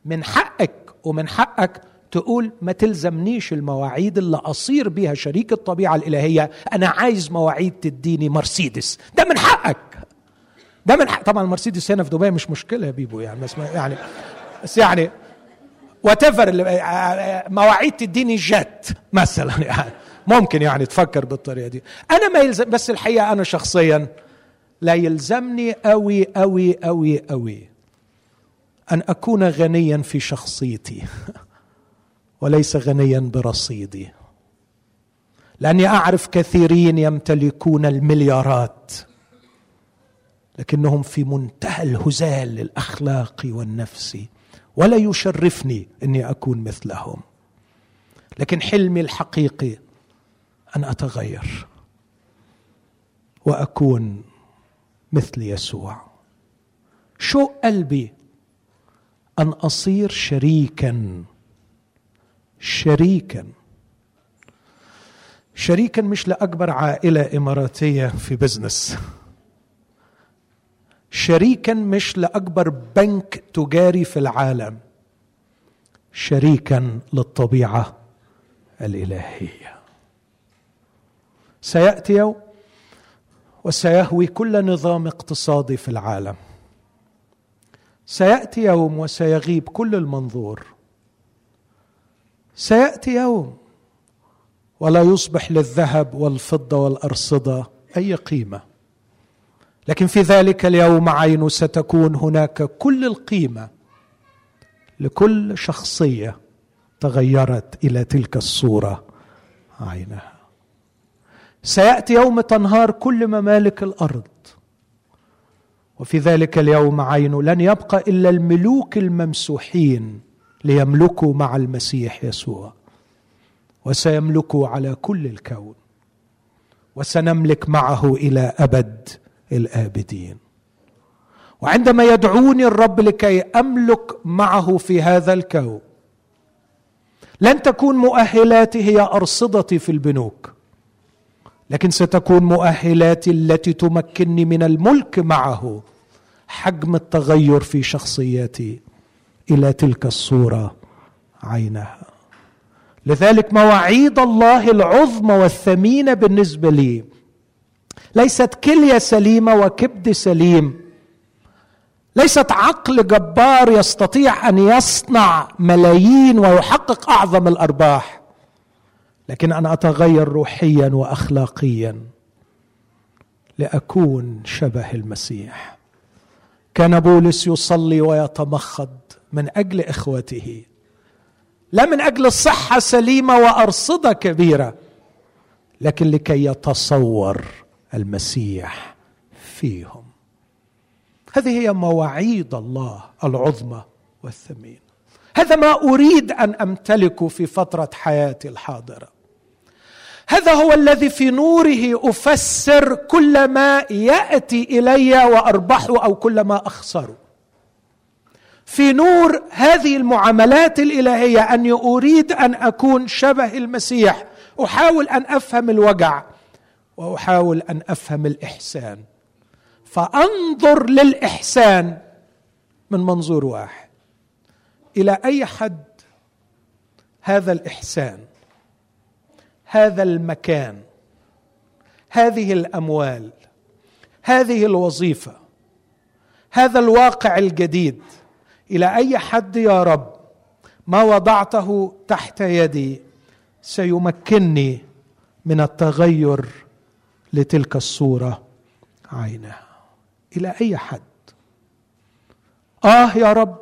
من حقك ومن حقك تقول ما تلزمنيش المواعيد اللي أصير بها شريك الطبيعة الإلهية أنا عايز مواعيد تديني مرسيدس. ده من حقك. ده من حق طبعا المرسيدس هنا في دبي مش مشكلة يا بيبو يعني بس يعني بس يعني وات مواعيد تديني جت. مثلا يعني. ممكن يعني تفكر بالطريقة دي. أنا ما يلزم بس الحقيقة أنا شخصيا لا يلزمني قوي قوي قوي قوي أن أكون غنيا في شخصيتي (laughs) وليس غنيا برصيدي. لأني أعرف كثيرين يمتلكون المليارات لكنهم في منتهى الهزال الاخلاقي والنفسي ولا يشرفني أني أكون مثلهم. لكن حلمي الحقيقي أن أتغير وأكون مثل يسوع. شو قلبي أن أصير شريكا؟ شريكا. شريكا مش لأكبر عائلة إماراتية في بزنس شريكا مش لأكبر بنك تجاري في العالم شريكا للطبيعة الإلهية. سيأتي يوم وسيهوي كل نظام اقتصادي في العالم. سيأتي يوم وسيغيب كل المنظور. سيأتي يوم ولا يصبح للذهب والفضة والأرصدة أي قيمة. لكن في ذلك اليوم عين ستكون هناك كل القيمة لكل شخصية تغيرت إلى تلك الصورة. عينها. سيأتي يوم تنهار كل ممالك الأرض. وفي ذلك اليوم عين لن يبقى إلا الملوك الممسوحين ليملكوا مع المسيح يسوع. وسيملكوا على كل الكون. وسنملك معه إلى أبد. الآبدين. وعندما يدعوني الرب لكي أملك معه في هذا الكون لن تكون مؤهلاتي هي أرصدتي في البنوك لكن ستكون مؤهلاتي التي تمكنني من الملك معه حجم التغير في شخصيتي إلى تلك الصورة عينها. لذلك مواعيد الله العظمى والثمينة بالنسبة لي ليست كلية سليمة وكبد سليم. ليست عقل جبار يستطيع أن يصنع ملايين ويحقق أعظم الأرباح. لكن ان أتغير روحيا واخلاقيا لأكون شبه المسيح. كان بولس يصلي ويتمخض من أجل إخوته. لا من أجل صحة سليمة وأرصدة كبيرة لكن لكي يتصور المسيح فيهم. هذه هي مواعيد الله العظمى والثمينه هذا ما أريد أن امتلكه في فترة حياتي الحاضرة. هذا هو الذي في نوره أفسر كل ما يأتي إلي واربحه أو كل ما اخسره في نور هذه المعاملات الإلهية أني أريد أن أكون شبه المسيح. أحاول أن أفهم الوجع. وأحاول أن أفهم الإحسان. فأنظر للإحسان من منظور واحد. إلى أي حد هذا الإحسان هذا المكان هذه الأموال هذه الوظيفة هذا الواقع الجديد إلى أي حد يا رب ما وضعته تحت يدي سيمكنني من التغير لتلك الصورة. عينها إلى أي حد؟ آه يا رب.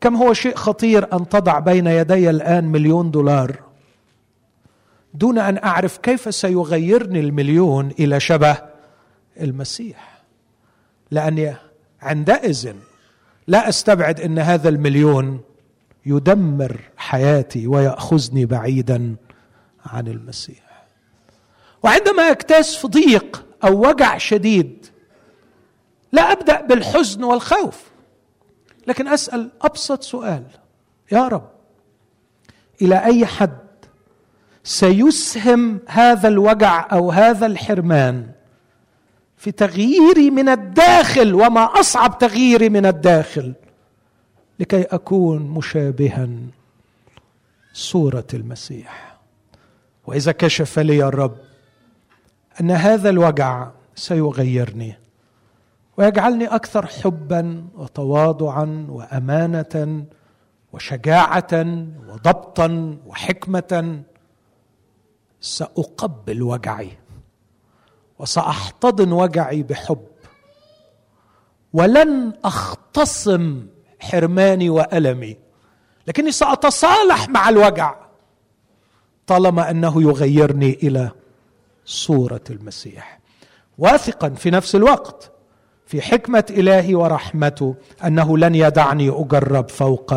كم هو شيء خطير أن تضع بين يدي الآن مليون دولار. دون أن أعرف كيف سيغيرني المليون إلى شبه المسيح. لأني عندئذ لا أستبعد إن هذا المليون يدمر حياتي ويأخذني بعيدا عن المسيح. وعندما اكتاس في ضيق أو وجع شديد لا أبدأ بالحزن والخوف. لكن أسأل أبسط سؤال. يا رب إلى أي حد سيسهم هذا الوجع أو هذا الحرمان في تغييري من الداخل وما أصعب تغييري من الداخل؟ لكي أكون مشابها. صوره المسيح. وإذا كشف لي الرب أن هذا الوجع سيغيرني ويجعلني أكثر حبا وتواضعا وأمانة وشجاعة وضبطا وحكمة. سأقبل وجعي وسأحتضن وجعي بحب ولن أختصم حرماني وألمي لكني سأتصالح مع الوجع طالما أنه يغيرني إلى صورة المسيح. واثقا في نفس الوقت في حكمة إلهي ورحمته أنه لن يدعني أجرب فوق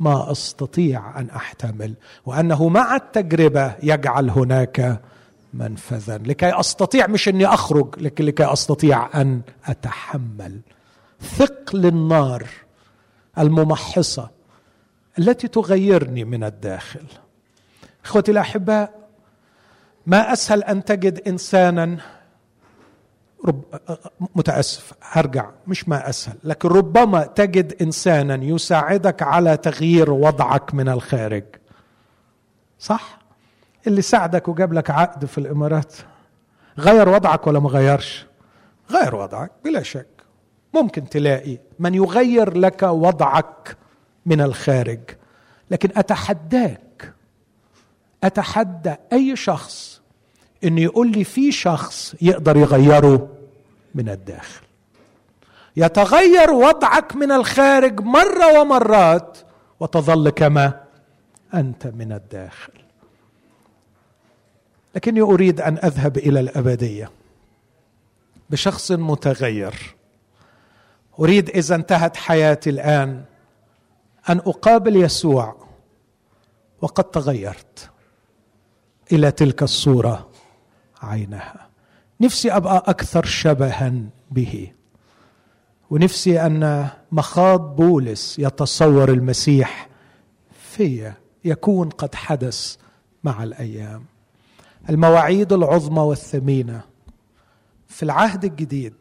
ما أستطيع أن أحتمل وأنه مع التجربة يجعل هناك منفذا. لكي أستطيع مش إني أخرج لكن لكي أستطيع أن أتحمل. ثقل النار الممحصة التي تغيرني من الداخل. إخوتي الأحباء ما أسهل أن تجد إنسانا رب متأسف هرجع مش ما أسهل لكن ربما تجد إنسانا يساعدك على تغيير وضعك من الخارج. صح؟ اللي ساعدك وجاب لك عقد في الإمارات غير وضعك ولا ما غيرش؟ غير وضعك بلا شك. ممكن تلاقي من يغير لك وضعك من الخارج لكن أتحداك أتحدى أي شخص إنه يقول لي في شخص يقدر يغيره من الداخل. يتغير وضعك من الخارج مرة ومرات وتظل كما أنت من الداخل. لكني أريد أن أذهب إلى الأبدية بشخص متغير. أريد إذا انتهت حياتي الآن أن أقابل يسوع وقد تغيرت إلى تلك الصورة. عينها. نفسي أبقى أكثر شبها به. ونفسي أن مخاض بولس يتصور المسيح في يكون قد حدث مع الأيام. المواعيد العظمى والثمينة. في العهد الجديد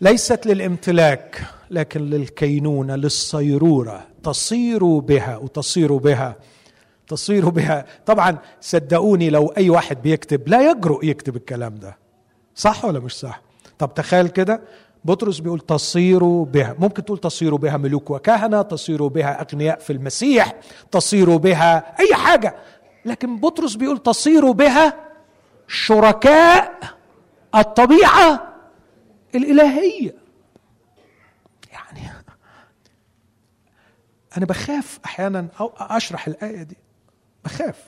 ليست للامتلاك لكن للكينونة للصيرورة. تصير بها وتصير بها. تصير بها. طبعا صدقوني لو أي واحد بيكتب لا يجرؤ يكتب الكلام ده. صح ولا مش صح؟ طب تخيل كده بطرس بيقول تصير بها. ممكن تقول تصير بها ملوك وكهنة تصير بها أغنياء في المسيح تصير بها أي حاجة. لكن بطرس بيقول تصير بها شركاء الطبيعة الإلهية. يعني أنا بخاف أحيانا أشرح الآية دي. بخاف.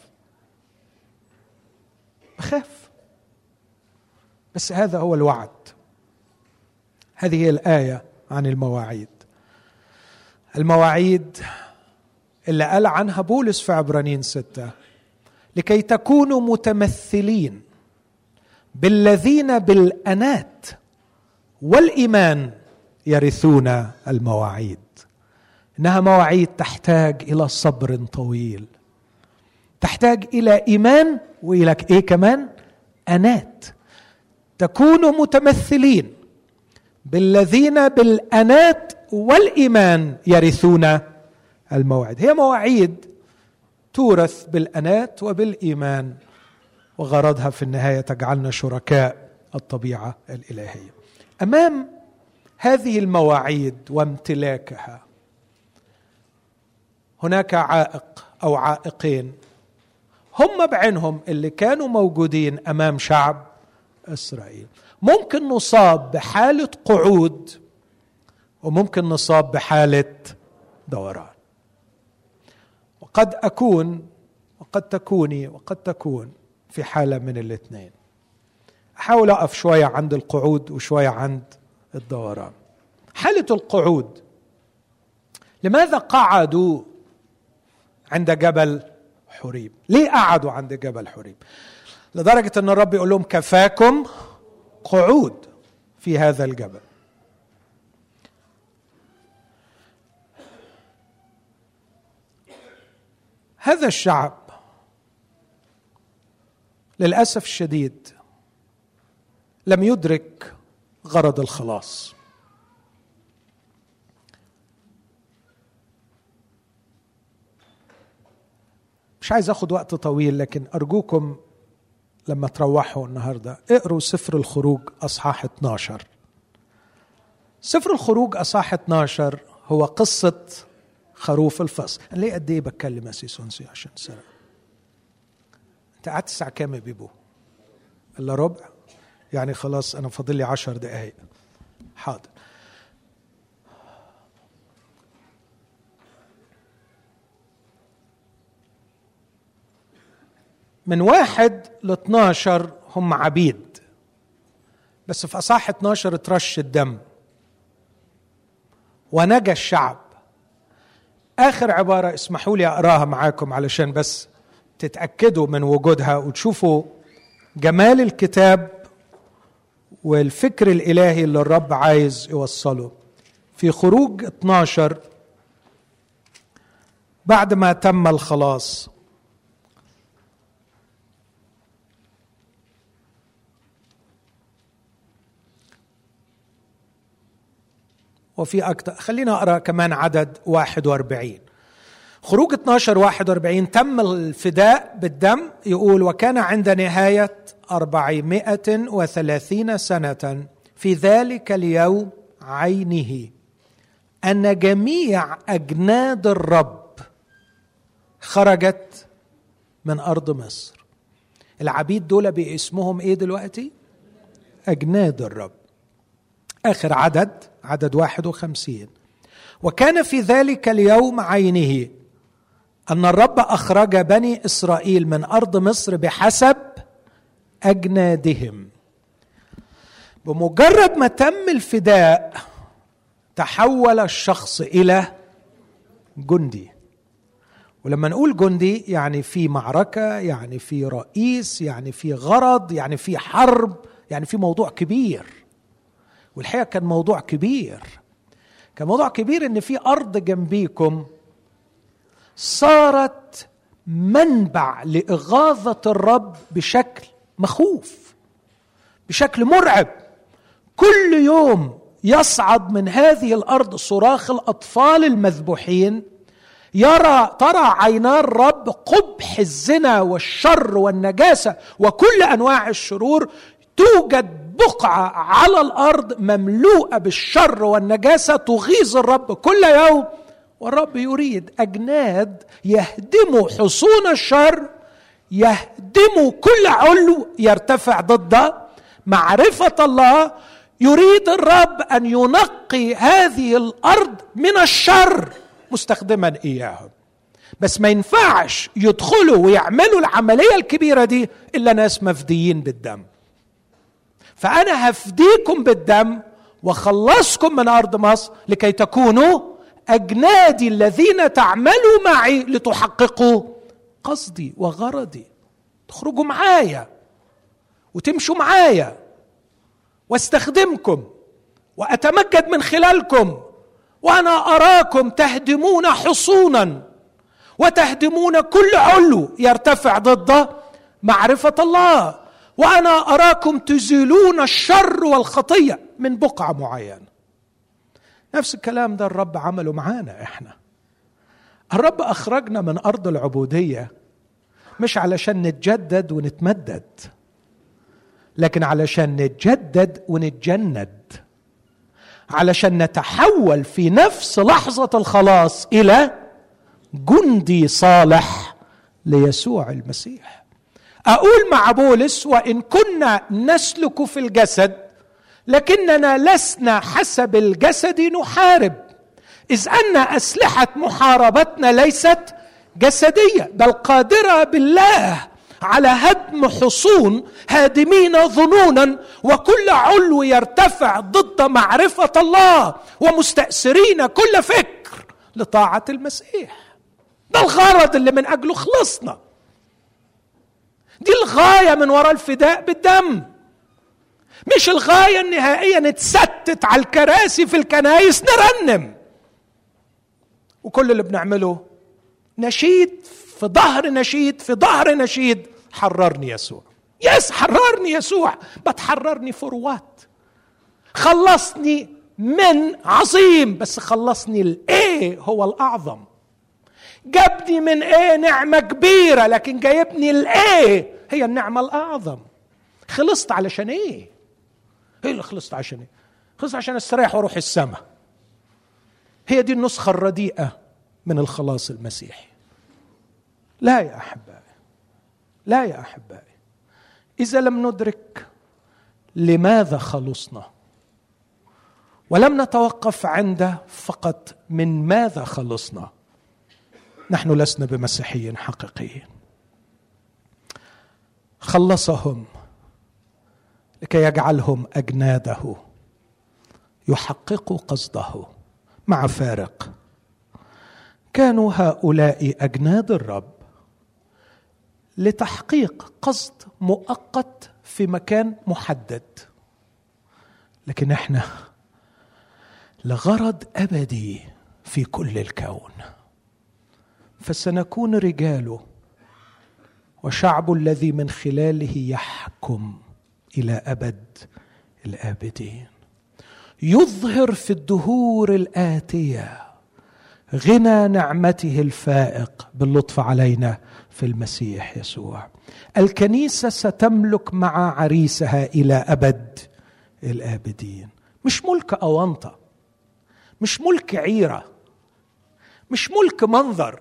بخاف. بس هذا هو الوعد. هذه هي الآية عن المواعيد. المواعيد اللي قال عنها بولس في عبرانيين ستة. لكي تكونوا متمثلين بالذين بالأنات والإيمان يرثون المواعيد. إنها مواعيد تحتاج إلى صبر طويل. تحتاج إلى إيمان وإلى إيه كمان؟ أنات. تكونوا متمثلين بالذين بالأنات والإيمان يرثون الموعد. هي مواعيد تورث بالأنات وبالإيمان وغرضها في النهاية تجعلنا شركاء الطبيعة الإلهية. أمام هذه المواعيد وامتلاكها هناك عائق أو عائقين. هم بعينهم اللي كانوا موجودين أمام شعب إسرائيل. ممكن نصاب بحالة قعود وممكن نصاب بحالة دوران. وقد أكون وقد تكوني وقد تكون في حالة من الاثنين. أحاول أقف شوية عند القعود وشوية عند الدوران. حالة القعود لماذا قعدوا عند جبل حريب. ليه قعدوا عند جبل حريب؟ لدرجة أن الرب يقول لهم كفاكم قعود في هذا الجبل. هذا الشعب للأسف الشديد لم يدرك غرض الخلاص. مش عايز آخد وقت طويل لكن أرجوكم لما تروحوا النهارده اقروا سفر الخروج أصحاح 12 سفر الخروج أصحاح 12 هو قصة خروف الفصل. أنا ليه قد إيه بتكلم يا سيسونسي عشان سرق أنت قعدت الساعة كام يا بيبو؟ إلا ربع؟ يعني خلاص أنا فاضل لي عشر دقايق. حاضر. من واحد ل 12 هم عبيد. بس في اصح 12 ترش الدم. ونجا الشعب. آخر عبارة اسمحوا لي أقراها معاكم علشان بس تتأكدوا من وجودها وتشوفوا جمال الكتاب والفكر الإلهي اللي الرب عايز يوصله. في خروج 12 بعد ما تم الخلاص. وفي أكثر. خلينا أقرأ كمان عدد 41 خروج 12 41 تم الفداء بالدم. يقول وكان عند نهاية أربعمائة وثلاثين سنة في ذلك اليوم عينه أن جميع أجناد الرب خرجت من أرض مصر. العبيد دول باسمهم إيه دلوقتي؟ أجناد الرب. آخر عدد عدد واحد وخمسين. وكان في ذلك اليوم عينه أن الرب أخرج بني إسرائيل من أرض مصر بحسب أجنادهم. بمجرد ما تم الفداء تحول الشخص إلى جندي. ولما نقول جندي يعني في معركة يعني في رئيس يعني في غرض يعني في حرب يعني في موضوع كبير. والحقيقة كان موضوع كبير. كان موضوع كبير إن في أرض جنبيكم صارت منبع لإغاظة الرب بشكل مخوف بشكل مرعب. كل يوم يصعد من هذه الأرض صراخ الأطفال المذبوحين يرى ترى عينا الرب قبح الزنا والشر والنجاسة وكل أنواع الشرور توجد بقعة على الأرض مملوءة بالشر والنجاسة تغيظ الرب كل يوم. والرب يريد أجناد يهدموا حصون الشر يهدموا كل علو يرتفع ضد معرفة الله. يريد الرب أن ينقي هذه الأرض من الشر مستخدما إياهم. بس ما ينفعش يدخلوا ويعملوا العملية الكبيرة دي إلا ناس مفديين بالدم. فأنا هفديكم بالدم وخلصكم من أرض مصر لكي تكونوا أجنادي الذين تعملوا معي لتحققوا قصدي وغرضي. تخرجوا معايا وتمشوا معايا واستخدمكم وأتمجد من خلالكم وأنا أراكم تهدمون حصونا وتهدمون كل علو يرتفع ضد معرفة الله. وأنا أراكم تزيلون الشر والخطية من بقعة معينة. نفس الكلام ده الرب عمله معانا إحنا. الرب أخرجنا من أرض العبودية مش علشان نتجدد ونتمدد لكن علشان نتجدد ونتجند علشان نتحول في نفس لحظة الخلاص إلى جندي صالح ليسوع المسيح. أقول مع بولس وإن كنا نسلك في الجسد لكننا لسنا حسب الجسد نحارب. إذ أن أسلحة محاربتنا ليست جسدية بل قادرة بالله على هدم حصون هادمين ظنونا وكل علو يرتفع ضد معرفة الله ومستأسرين كل فكر لطاعة المسيح. ده الغرض اللي من أجله خلصنا. دي الغاية من وراء الفداء بالدم. مش الغاية النهائية نتستت على الكراسي في الكنايس نرنم. وكل اللي بنعمله نشيد في ظهر نشيد في ظهر نشيد. حررني يسوع. يس حررني يسوع. بتحررني فور وات خلصني من عظيم بس خلصني الايه هو الأعظم؟ جابني من إيه نعمة كبيرة لكن جايبني الايه هي النعمة الأعظم. خلصت علشان إيه إيه اللي خلصت عشان إيه خلصت عشان استريح وأروح السماء هي دي النسخة الرديئة من الخلاص المسيحي. لا يا أحبائي لا يا أحبائي. إذا لم ندرك لماذا خلصنا ولم نتوقف عند فقط من ماذا خلصنا نحن لسنا بمسيحيين حقيقيين. خلصهم لكي يجعلهم أجناده يحققوا قصده مع فارق. كانوا هؤلاء أجناد الرب لتحقيق قصد مؤقت في مكان محدد. لكن إحنا لغرض أبدي في كل الكون. فسنكون رجاله وشعب الذي من خلاله يحكم إلى أبد الآبدين. يظهر في الدهور الآتية غنى نعمته الفائق باللطف علينا في المسيح يسوع. الكنيسة ستملك مع عريسها إلى أبد الآبدين. مش ملك أونطة مش ملك عيرة مش ملك منظر.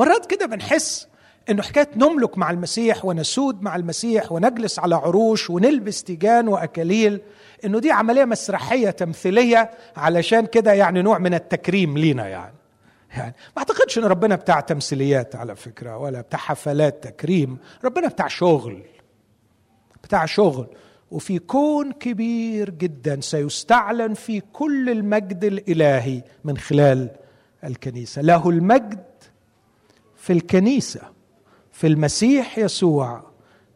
مرات كده بنحس إنه حكاية نملك مع المسيح ونسود مع المسيح ونجلس على عروش ونلبس تيجان وأكاليل إنه دي عملية مسرحية تمثيلية علشان كده يعني نوع من التكريم لينا يعني. يعني ما أعتقدش إن ربنا بتاع تمثيليات على فكرة ولا بتاع حفلات تكريم ربنا بتاع شغل بتاع شغل. وفي كون كبير جدا سيستعلن في كل المجد الإلهي من خلال الكنيسة. له المجد في الكنيسة في المسيح يسوع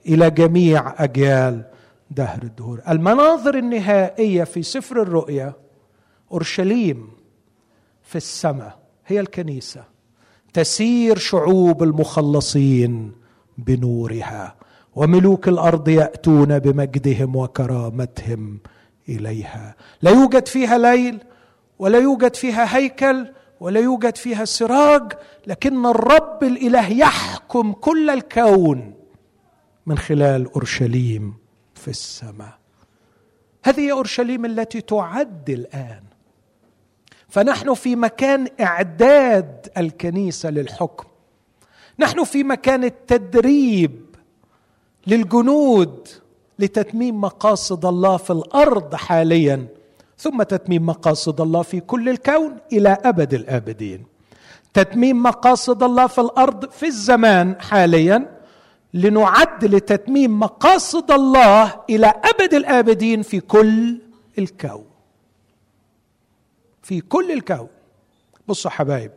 إلى جميع أجيال دهر الدهور. المناظر النهائية في سفر الرؤيا أورشليم في السماء هي الكنيسة. تسير شعوب المخلصين بنورها وملوك الأرض يأتون بمجدهم وكرامتهم إليها. لا يوجد فيها ليل ولا يوجد فيها هيكل ولا يوجد فيها سراج لكن الرب الإله يحكم كل الكون من خلال أورشليم في السماء. هذه أورشليم التي تعد الآن. فنحن في مكان إعداد الكنيسة للحكم. نحن في مكان التدريب للجنود لتتميم مقاصد الله في الأرض حاليا. ثم تتميم مقاصد الله في كل الكون إلى أبد الآبدين. تتميم مقاصد الله في الأرض في الزمان حاليا لنعد لتتميم مقاصد الله إلى أبد الآبدين في كل الكون. في كل الكون. بصوا حبايب.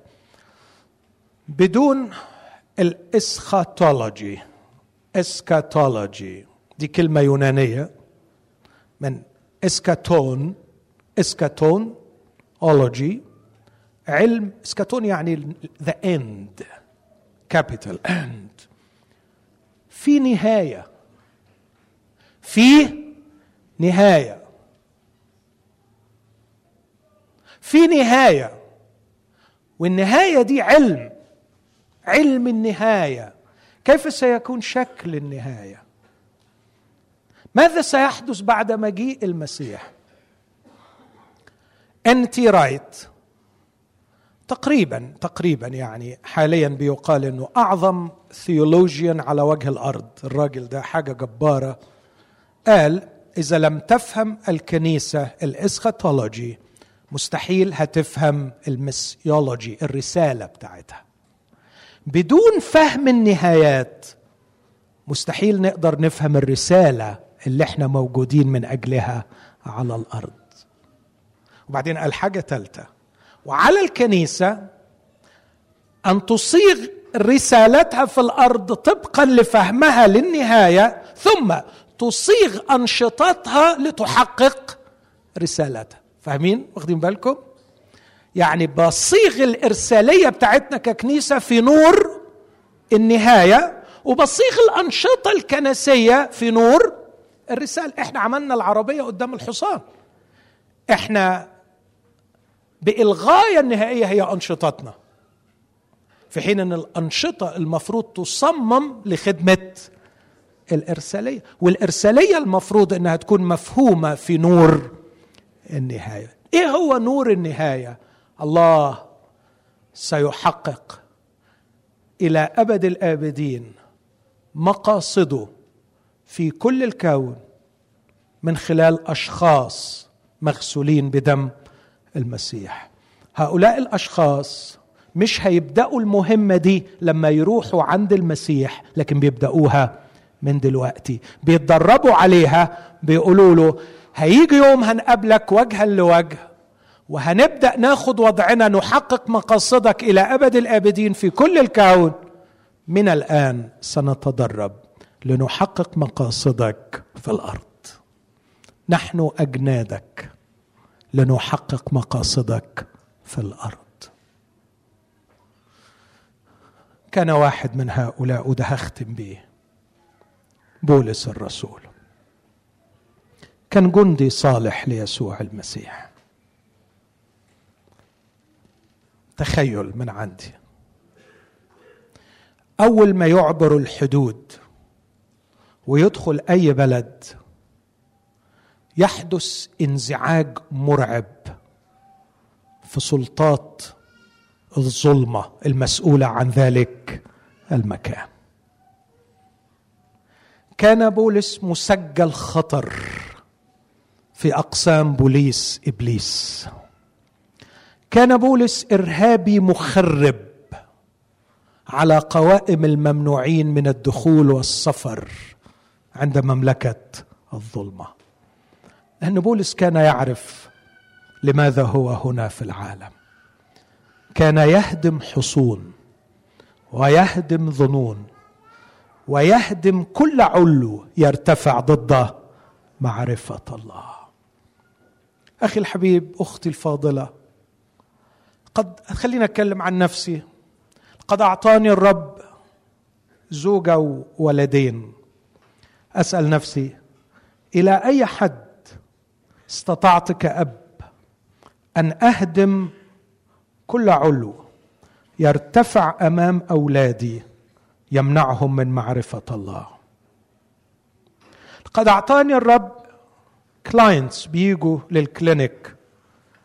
بدون الإسخاتولوجي. إسكاتولوجي. دي كلمة يونانية. من إسكاتون. eschaton ology علم eschaton يعني the end capital end في نهاية. في نهاية. في نهاية. والنهاية دي علم. علم النهاية. كيف سيكون شكل النهاية؟ ماذا سيحدث بعد مجيء المسيح؟ N. T. Wright. تقريبا تقريبا يعني حاليا بيقال إنه أعظم theologian على وجه الأرض. الراجل ده حاجة جبارة. قال إذا لم تفهم الكنيسة ال eschatology مستحيل هتفهم ال missiology الرسالة بتاعتها. بدون فهم النهايات مستحيل نقدر نفهم الرسالة اللي إحنا موجودين من أجلها على الأرض. وبعدين قال حاجة ثالثه وعلى الكنيسة أن تصيغ رسالتها في الأرض طبقا لفهمها للنهاية ثم تصيغ أنشطتها لتحقق رسالتها. فاهمين؟ واخدين بالكم؟ يعني بصيغ الإرسالية بتاعتنا ككنيسة في نور النهاية وبصيغ الأنشطة الكنسية في نور الرسالة. إحنا عملنا العربية قدام الحصان. إحنا بإلغاية النهائية هي أنشطتنا. في حين أن الأنشطة المفروض تصمم لخدمة الإرسالية والإرسالية المفروض إنها تكون مفهومة في نور النهاية. إيه هو نور النهاية؟ الله سيحقق إلى أبد الآبدين مقاصده في كل الكون من خلال أشخاص مغسولين بدم المسيح. هؤلاء الأشخاص مش هيبدأوا المهمة دي لما يروحوا عند المسيح لكن بيبدأوها من دلوقتي. بيتدربوا عليها بيقولوا له هيجي يوم هنقابلك وجها لوجه وهنبدأ ناخد وضعنا نحقق مقاصدك إلى أبد الأبدين في كل الكون. من الآن سنتدرب لنحقق مقاصدك في الأرض. نحن أجنادك. لنحقق مقاصدك في الأرض. كان واحد من هؤلاء وده هختم بيه بولس الرسول. كان جندي صالح ليسوع المسيح. تخيل من عندي. أول ما يعبر الحدود ويدخل أي بلد يحدث انزعاج مرعب في سلطات الظلمة المسؤولة عن ذلك المكان. كان بولس مسجل خطر في أقسام بوليس إبليس. كان بولس إرهابي مخرب على قوائم الممنوعين من الدخول والسفر عند مملكة الظلمة. لأن بولس كان يعرف لماذا هو هنا في العالم. كان يهدم حصون ويهدم ظنون ويهدم كل علو يرتفع ضد معرفة الله. أخي الحبيب أختي الفاضلة قد خلينا أتكلم عن نفسي. قد أعطاني الرب زوجة وولدين. أسأل نفسي إلى أي حد استطعت كأب أن أهدم كل علو يرتفع أمام أولادي يمنعهم من معرفة الله. قد أعطاني الرب كلاينتس بيجوا للكلينيك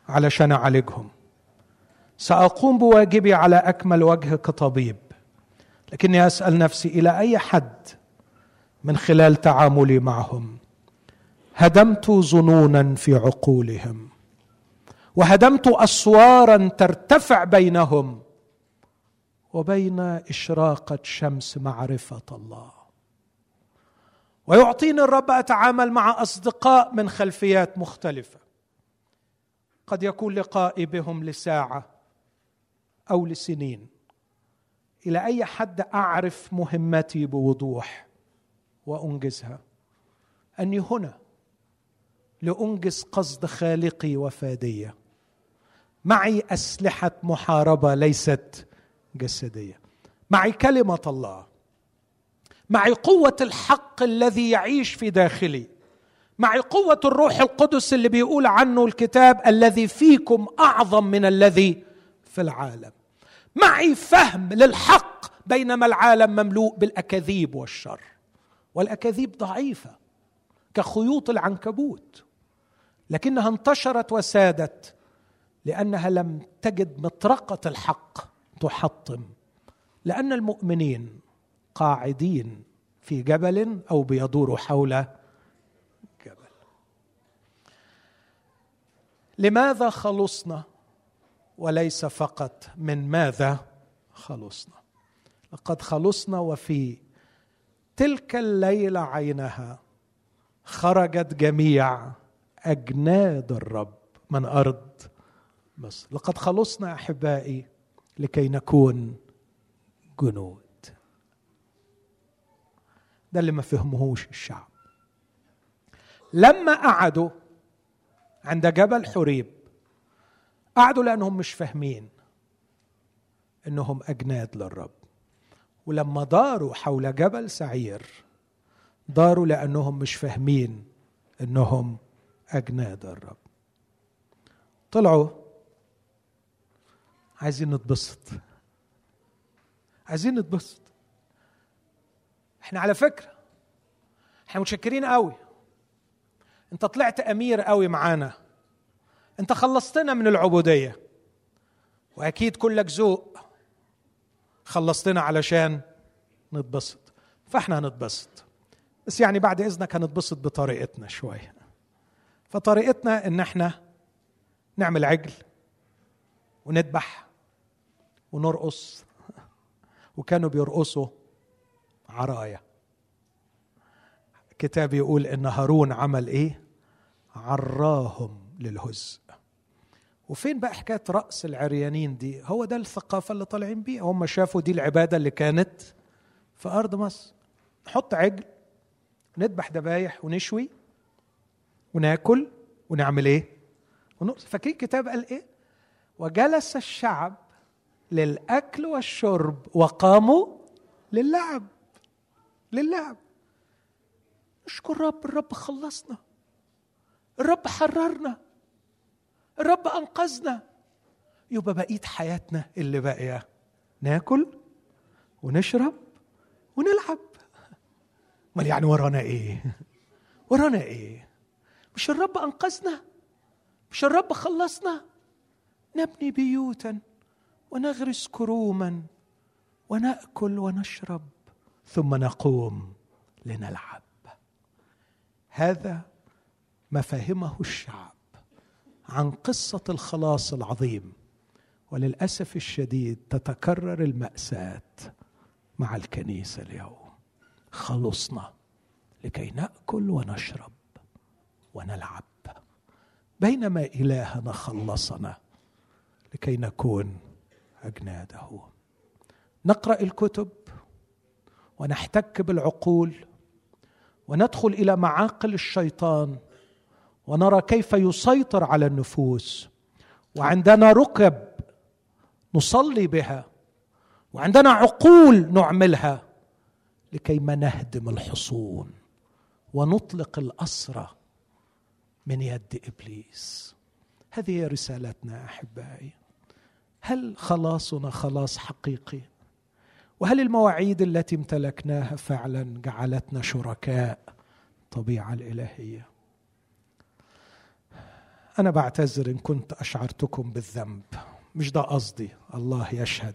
علشان أعالجهم. سأقوم بواجبي على أكمل وجه كطبيب لكني أسأل نفسي إلى أي حد من خلال تعاملي معهم. هدمت ظنونا في عقولهم وهدمت أسوارا ترتفع بينهم وبين اشراقه شمس معرفة الله. ويعطيني الرب أتعامل مع أصدقاء من خلفيات مختلفة. قد يكون لقائي بهم لساعة أو لسنين. إلى أي حد أعرف مهمتي بوضوح وأنجزها؟ أني هنا لانجز قصد خالقي وفادية. معي أسلحة محاربة ليست جسدية. معي كلمة الله. معي قوة الحق الذي يعيش في داخلي. معي قوة الروح القدس اللي بيقول عنه الكتاب الذي فيكم أعظم من الذي في العالم. معي فهم للحق بينما العالم مملوء بالأكاذيب والشر. والأكاذيب ضعيفة كخيوط العنكبوت. لكنها انتشرت وسادت لأنها لم تجد مطرقة الحق تحطم لأن المؤمنين قاعدين في جبل أو بيدوروا حول جبل. لماذا خلصنا؟ وليس فقط من ماذا خلصنا. لقد خلصنا وفي تلك الليلة عينها خرجت جميع أجناد الرب من أرض مصر. لقد خلصنا أحبائي لكي نكون جنود. ده اللي ما فهمهوش الشعب. لما قعدوا عند جبل حريب قعدوا لأنهم مش فاهمين إنهم أجناد للرب. ولما داروا حول جبل سعير داروا لأنهم مش فاهمين إنهم أجناد الرب. طلعوا. عايزين نتبسط. عايزين نتبسط. إحنا على فكرة. إحنا متشكرين قوي. أنت طلعت أمير قوي معانا. أنت خلصتنا من العبودية. وأكيد كلك ذوق. خلصتنا علشان نتبسط. فإحنا هنتبسط. بس يعني بعد إذنك هنتبسط بطريقتنا شوية. فطريقتنا إن إحنا نعمل عجل ونذبح ونرقص. وكانوا بيرقصوا عرايا. الكتاب يقول إن هارون عمل إيه؟ عراهم للهزء وفين بقى حكاية رأس العريانين دي؟ هو ده الثقافة اللي طالعين بيها هم شافوا دي العبادة اللي كانت في أرض مصر. نحط عجل نذبح ذبايح ونشوي. وناكل ونعمل إيه؟ ونرقص فاكرين الكتاب قال إيه؟ وجلس الشعب للأكل والشرب وقاموا للعب. للعب. نشكر رب الرب خلصنا. الرب حررنا. الرب أنقذنا. يبقى بقيه حياتنا اللي باقية. ناكل ونشرب ونلعب. امال يعني ورانا إيه؟ (laughs) ورانا إيه؟ مش الرب أنقذنا؟ مش الرب خلصنا؟ نبني بيوتا ونغرس كروما ونأكل ونشرب ثم نقوم لنلعب. هذا ما فهمه الشعب عن قصة الخلاص العظيم وللأسف الشديد تتكرر المأساة مع الكنيسة اليوم. خلصنا لكي نأكل ونشرب. ونلعب. بينما إلهنا خلصنا لكي نكون أجناده. نقرأ الكتب ونحتك بالعقول وندخل إلى معاقل الشيطان ونرى كيف يسيطر على النفوس. وعندنا ركب نصلي بها. وعندنا عقول نعملها لكي ما نهدم الحصون ونطلق الأسرى من يد إبليس. هذه رسالتنا أحبائي. هل خلاصنا خلاص حقيقي؟ وهل المواعيد التي امتلكناها فعلا جعلتنا شركاء الطبيعه الإلهية؟ أنا بعتذر إن كنت أشعرتكم بالذنب. مش ده قصدي. الله يشهد.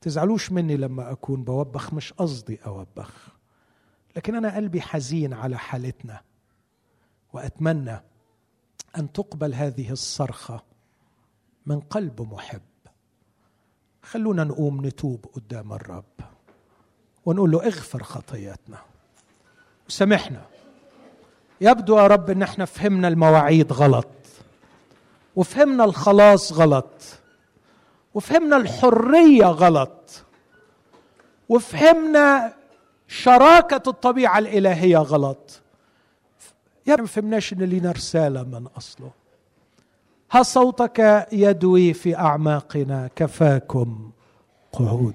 تزعلوش مني لما أكون بوبخ. مش قصدي أوبخ. لكن أنا قلبي حزين على حالتنا. وأتمنى أن تقبل هذه الصرخة من قلب محب. خلونا نقوم نتوب قدام الرب ونقول له اغفر خطياتنا وسامحنا يبدو يا رب إن إحنا فهمنا المواعيد غلط وفهمنا الخلاص غلط وفهمنا الحرية غلط وفهمنا شراكة الطبيعة الإلهية غلط. يا ما فهمناش إن لينا رسالة من أصله. ها صوتك يدوي في أعماقنا كفاكم قعود.